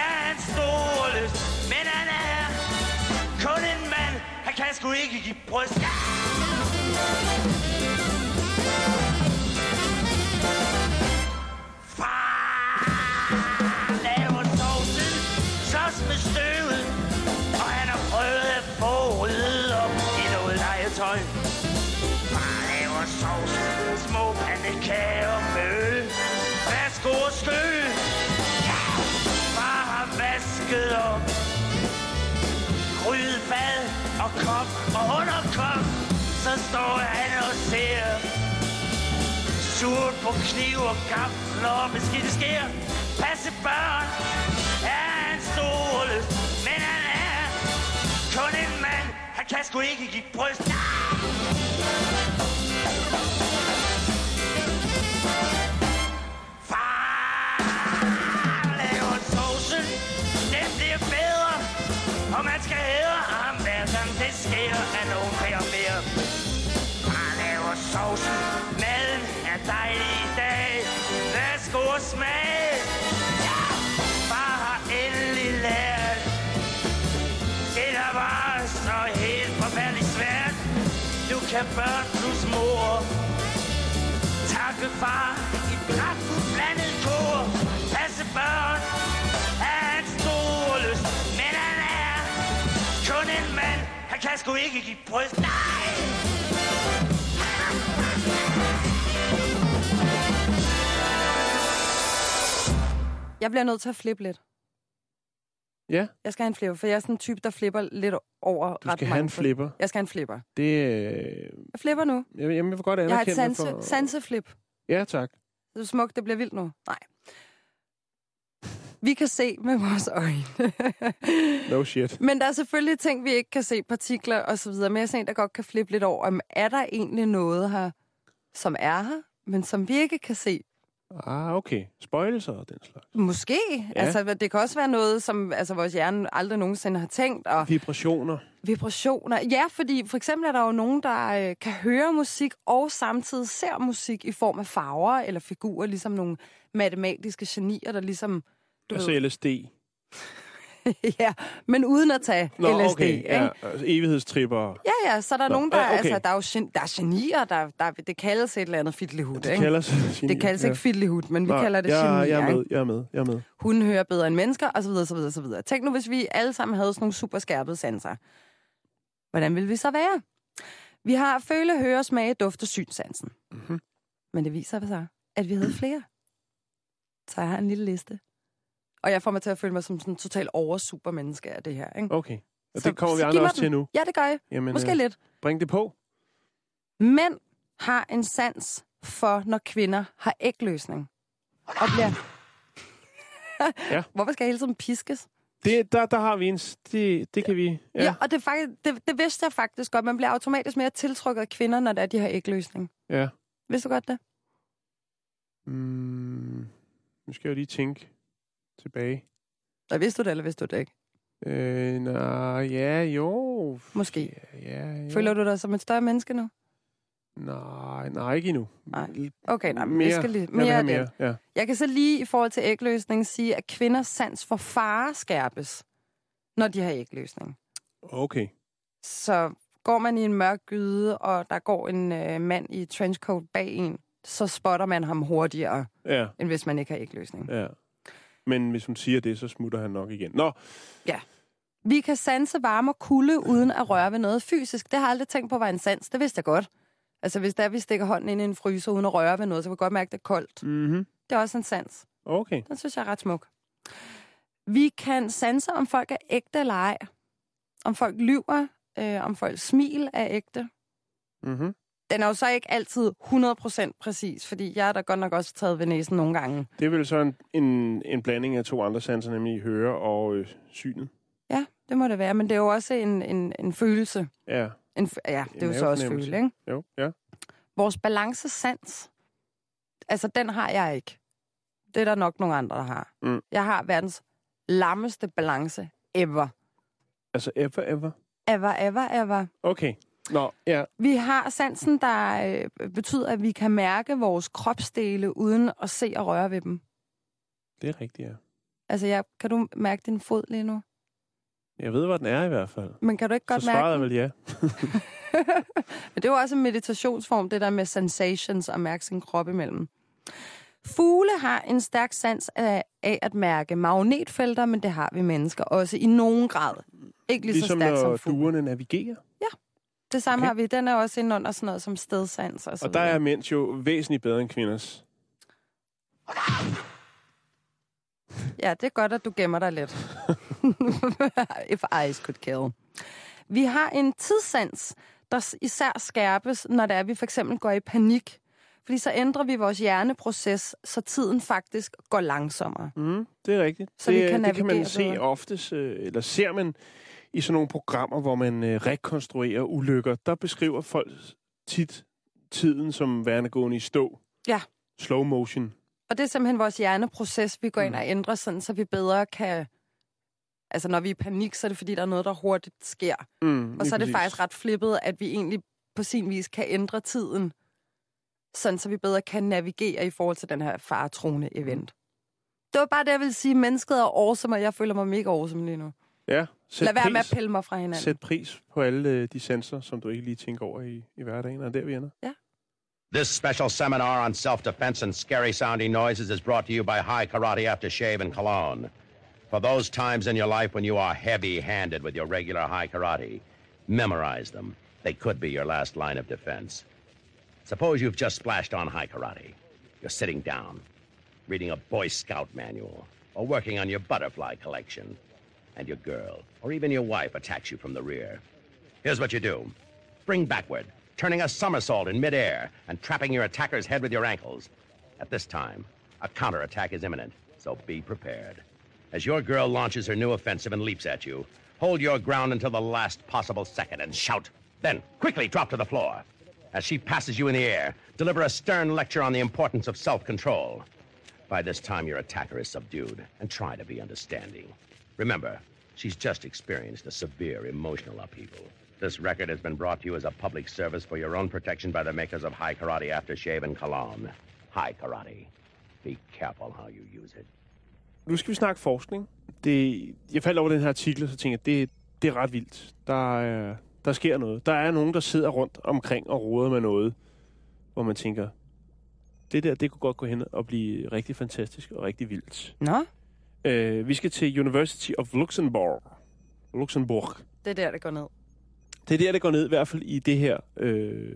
er hans store lyst Men han er kun en mand. Han kan sgu ikke give bryst. Kop og underkop. Så står han og ser. Surt på kniv og gaffel og beskidte sker. Passe børn er en store lyst. Men han er kun en mand. Han kan sgu ikke give bryst. Far laver sovsen, den bliver bedre, og man skal hædre have nogen pære mere. Bare laver sovsen, maden er dejlig i dag, værsgo og smag. Ja, far har endelig lært, det der var så helt forfærdeligt svært. Du kan børn plus mor, takke far i pragtfuld blandet kor. Passe børn sgu ikke give bryst. Nej! Jeg bliver nødt til at flippe lidt. Ja, Jeg skal have en flipper, for jeg er sådan en type, der flipper lidt over du ret skal mange have en flipper. Jeg skal have en flipper. Det, øh, Jeg flipper nu. jeg, jeg vil godt Jeg har et anerkende sanse, for... sanseflip. Ja, tak. Det er smukt, det bliver vildt nu. Nej. Vi kan se med vores øjne. No shit. Men der er selvfølgelig ting, vi ikke kan se, partikler og så videre. Men jeg er sådan en, der godt kan flippe lidt over, om er der egentlig noget her, som er her, men som vi ikke kan se? Ah, okay. Spøjelser og den slags. Måske. Ja. Altså, det kan også være noget, som altså, vores hjerne aldrig nogensinde har tænkt. Og Vibrationer. vibrationer. Ja, fordi for eksempel er der jo nogen, der øh, kan høre musik og samtidig ser musik i form af farver eller figurer, ligesom nogle matematiske genier, der ligesom... Du Altså ved, LSD. ja, men uden at tage Nå, LSD. okay. ikke? Ja, altså evighedstripper. Ja, ja, så er der Nå, nogen, der, ja, okay. altså, der er jo gen, der er genier, der, der, det kaldes et eller andet fiddlyhud, Det ikke? kalder sig det kaldes ikke fiddlyhud, men vi Nå, kalder det jeg, genier, jeg er med, jeg er med, jeg er med. Hunden hører bedre end mennesker, og så videre, så videre, så videre. Tænk nu, hvis vi alle sammen havde sådan nogle super skærpede sanser. Hvordan ville vi så være? Vi har føle, høre, smage, duft og synsansen. Mhm. Men det viser sig, at vi havde flere. Så jeg har en lille liste. Og jeg får mig til at føle mig som sådan en total oversupermenneske af det her, ikke? Okay. Og Så- det kommer vi andre også den. til nu. Ja, det gør jeg. Jamen, Måske øh, lidt. Bring det på. Mænd har en sans for, når kvinder har ægløsning. Og bliver... Ja. Hvorfor skal jeg hele tiden piskes? Det, der, der har vi en... Det, det kan vi... Ja, ja og det, faktisk, det, det vidste jeg faktisk godt. Man bliver automatisk mere tiltrukket af kvinder, når det er, de har ægløsning. ja. Vidste du godt det? Mm, nu skal jeg jo lige tænke tilbage. Eller vidste du det, eller vidste du det ikke? Øh, nej, ja, jo. Måske. Ja, ja, jo. Føler du dig som et større menneske nu? Nej, nej, ikke endnu. Nej. Okay, nej, mere, vi skal lige, jeg mere, af mere. Ja. Jeg kan så lige i forhold til ægløsning sige, at kvinders sans for fare skærpes, når de har ægløsning. Okay. Så går man i en mørk gyde, og der går en øh, mand i trenchcoat bag en, så spotter man ham hurtigere, Ja, end hvis man ikke har ægløsning. ja. Men hvis hun siger det, så smutter han nok igen. Nå, Vi kan sanse varme og kulde uden at røre ved noget fysisk. Det har jeg aldrig tænkt på var en sans. Det vidste jeg godt. Altså, hvis der vi stikker hånden ind i en fryser uden at røre ved noget, så kan vi godt mærke, at det er koldt. mm-hmm. Det er også en sans. okay. Den synes jeg er ret smuk. Vi kan sanse, om folk er ægte eller ej. Om folk lyver, øh, om folks smil er ægte. Mm-hmm. Den er jo så ikke altid 100% præcis, fordi jeg er da godt nok også taget ved næsen nogle gange. Det er vel så en, en, en blanding af to andre sanser, nemlig høre og øh, synet. Ja, det må det være, men det er jo også en, en, en følelse. Ja, En, ja, det er En jo så også mavefornemmelse. føle, ikke? jo, ja. Vores balancesans, altså den har jeg ikke. Det er der nok nogle andre, der har. Mm. Jeg har verdens lammeste balance ever. Altså ever, ever. Ever, ever, ever. Okay. Nå, ja. Vi har sansen, der øh, betyder, at vi kan mærke vores kropsdele uden at se og røre ved dem. Det er rigtigt, ja. Altså, jeg, kan du mærke din fod lige nu? Jeg ved, hvor den er i hvert fald. Men kan du ikke godt så svaret er mærke vel ja. Men det er jo også en meditationsform, det der med sensations og mærke sin krop imellem. Fugle har en stærk sans af, af at mærke magnetfelter, men det har vi mennesker også i nogen grad. Ikke lige Ligesom så stærkt når som fugle. duerne navigerer. Det samme Okay. har vi. Den er også inde under sådan noget som stedsans og så Og der er mænds jo væsentligt bedre end kvinders. Ja, det er godt, at du gemmer dig lidt. If eyes could kill. Vi har en tidssans, der især skærpes, når det er, at vi for eksempel går i panik. Fordi så ændrer vi vores hjerneproces, så tiden faktisk går langsommere. Mm, det er rigtigt. Så det, vi kan det kan man se bedre. oftest, øh, eller ser man i sådan nogle programmer, hvor man øh, rekonstruerer ulykker. Der beskriver folk tit tiden som værende gående i stå. Ja. Slow motion. Og det er simpelthen vores hjerneproces, vi går ind Mm. og ændrer, sådan, så vi bedre kan... Altså, når vi er i panik, så er det fordi, der er noget, der hurtigt sker. Mm, Og så er det faktisk ret flippet, at vi egentlig på sin vis kan ændre tiden, sådan så vi bedre kan navigere i forhold til den her faretruende event. Det var bare det, jeg ville sige. Mennesket er awesome, og jeg føler mig mega awesome lige nu. Ja, sæt Lad være pris, med at pille mig fra hinanden. Sæt pris på alle øh, de sensorer, som du ikke lige tænker over i, i hverdagen. Og der er vi ender. This special seminar on self-defense and scary sounding noises is brought to you by High Karate Aftershave and Cologne. For those times in your life when you are heavy-handed with your regular high karate, Memorize them. They could be your last line of defense. Suppose you've just splashed on high karate. You're sitting down, reading a Boy Scout manual, or working on your butterfly collection, and your girl, or even your wife, attacks you from the rear. Here's what you do spring backward, turning a somersault in midair, and trapping your attacker's head with your ankles. At this time, a counterattack is imminent, so be prepared. As your girl launches her new offensive and leaps at you, hold your ground until the last possible second and shout. Then, quickly drop to the floor. As she passes you in the air, deliver a stern lecture on the importance of self control. By this time, your attacker is subdued, and try to be understanding. Remember, she's just experienced a severe emotional upheaval. This record has been brought to you as a public service for your own protection by the makers of High Karate Aftershave and Cologne. High Karate. Be careful how you use it. Nu skal vi snakke forskning. Det, jeg faldt over den her artikel, og så tænkte jeg, det, det er ret vildt. Der, er, der sker noget. Der er nogen, der sidder rundt omkring og roder med noget, hvor man tænker, det der, det kunne godt gå hen og blive rigtig fantastisk og rigtig vildt. Nå, Øh, vi skal til University of Luxembourg. Luxembourg. det er der, det går ned. Det er der, det går ned, i hvert fald i det her, øh,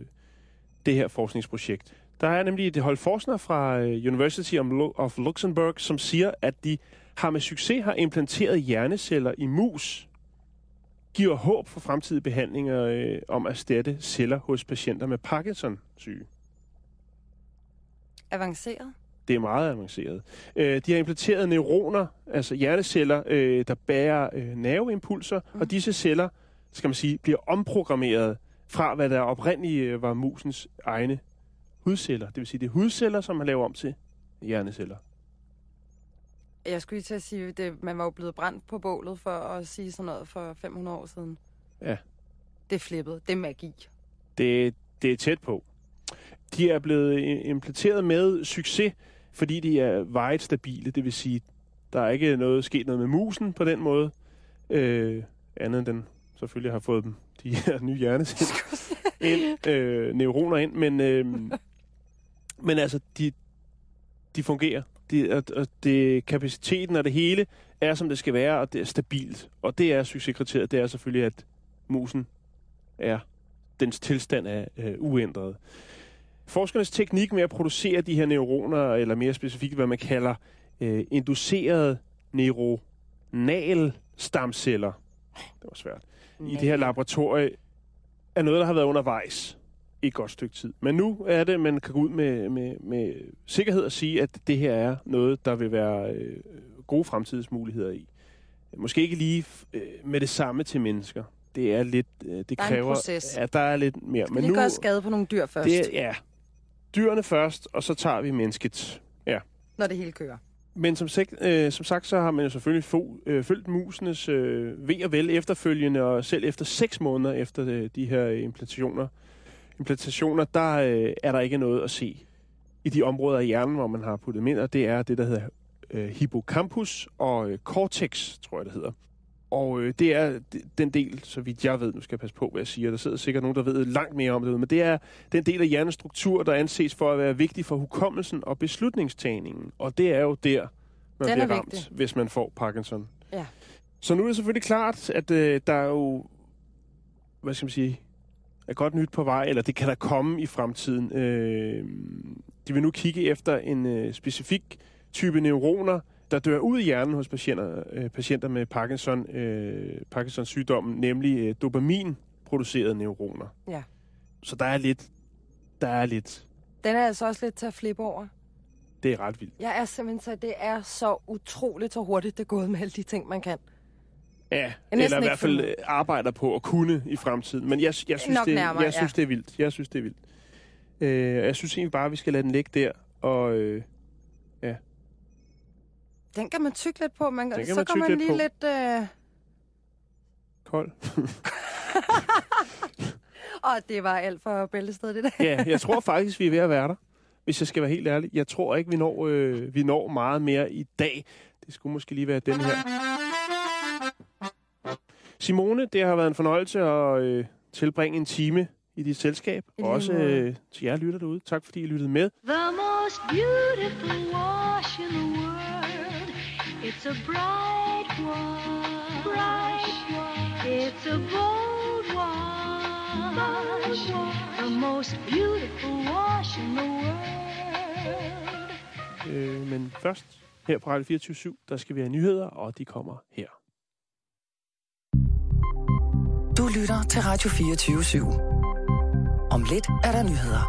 det her forskningsprojekt. Der er nemlig et hold forskere fra øh, University of Lu- of Luxembourg, som siger, at de har med succes har implanteret hjerneceller i mus, giver håb for fremtidige behandlinger øh, om at erstatte celler hos patienter med Parkinson-syge. Avanceret. Det er meget avanceret. Øh, de har implanteret neuroner, altså hjerneceller, øh, der bærer øh, nerveimpulser, mm. og disse celler, skal man sige, bliver omprogrammeret fra, hvad der oprindeligt øh, var musens egne hudceller. Det vil sige, det er hudceller, som man laver om til hjerneceller. Jeg skulle lige til at sige, at man var jo blevet brændt på bålet for at sige sådan noget for 500 år siden. Ja. Det er flippet. Det er magi. Det, det er tæt på. De er blevet implanteret med succes, fordi de er vejet stabile. Det vil sige, der er ikke noget sket noget med musen på den måde. Øh, andet end den selvfølgelig har fået dem, de her nye hjerneceller ind, øh, neuroner ind. Men, øh, men altså, de, de fungerer. De, og, og det, kapaciteten og det hele er, som det skal være, og det er stabilt. Og det er succeskriteriet. Det er selvfølgelig, at musen er dens tilstand er øh, uændret. Forskernes teknik med at producere de her neuroner, eller mere specifikt, hvad man kalder øh, inducerede neuronal stamceller, det var svært, i det her laboratorie, er noget, der har været undervejs i et godt stykke tid. Men nu er det, man kan gå ud med, med, med sikkerhed og sige, at det her er noget, der vil være øh, gode fremtidsmuligheder i. Måske ikke lige øh, med det samme til mennesker. Det er lidt, øh, det Der er en kræver, at der er lidt mere. Men lige gøre skade på nogle dyr først, det, er- ja, dyrene først, og så tager vi mennesket. Ja. når det hele kører. Men som, sagt, øh, som sagt, så har man jo selvfølgelig få, øh, følgt musenes øh, ved og vel efterfølgende, og selv efter seks måneder efter øh, de her implantationer, implantationer der øh, er der ikke noget at se i de områder af hjernen, hvor man har puttet dem ind, og det er det, der hedder øh, hippocampus og øh, cortex, tror jeg, det hedder. Og øh, det er den del, så vidt jeg ved, nu skal jeg passe på, hvad jeg siger, der sidder sikkert nogen, der ved langt mere om det, men det er den del af hjernens struktur, der anses for at være vigtig for hukommelsen og beslutningstagningen. Og det er jo der, man Den er bliver ramt, vigtig. hvis man får Parkinson. Ja. Så nu er det selvfølgelig klart, at øh, der er jo, hvad skal man sige, er godt nyt på vej, eller det kan der komme i fremtiden. Øh, de vil nu kigge efter en øh, specifik type neuroner, der dør ud i hjernen hos patienter, øh, patienter med Parkinson, øh, Parkinsons sygdommen, nemlig øh, dopamin-producerede neuroner. Ja. Så der er lidt, der er lidt, Den er altså også lidt til at flippe over. det er ret vildt. Jeg er simpelthen så, det er så utroligt, så hurtigt det er gået med alle de ting, man kan. Ja, næsten eller i hvert fald følge øh, arbejder på at kunne i fremtiden. Men jeg, jeg, synes, Nok det, nærmere, jeg synes, ja. det er vildt. Jeg synes, det er vildt. Øh, jeg synes egentlig bare, vi skal lade den ligge der. Og øh, Den kan man tykke lidt på. Man, Den kan så man tygge man lidt lige på. lidt... Øh... kold. Og det var alt for bæltested, det der. ja, jeg tror faktisk, vi er ved at være der. Hvis jeg skal være helt ærlig. Jeg tror ikke, vi når, øh, vi når meget mere i dag. Det skulle måske lige være den her. Simone, det har været en fornøjelse at øh, tilbringe en time i dit selskab. Lige Også øh, til jer lytter derude. Tak fordi I lyttede med. The most beautiful wash in the world. It's a bright wash. Bright wash. It's a bold wash. wash, the most beautiful wash in the world. Øh, men først, her på Radio 24 der skal vi have nyheder, og de kommer her. Du lytter til Radio 24 /7. Om lidt er der nyheder.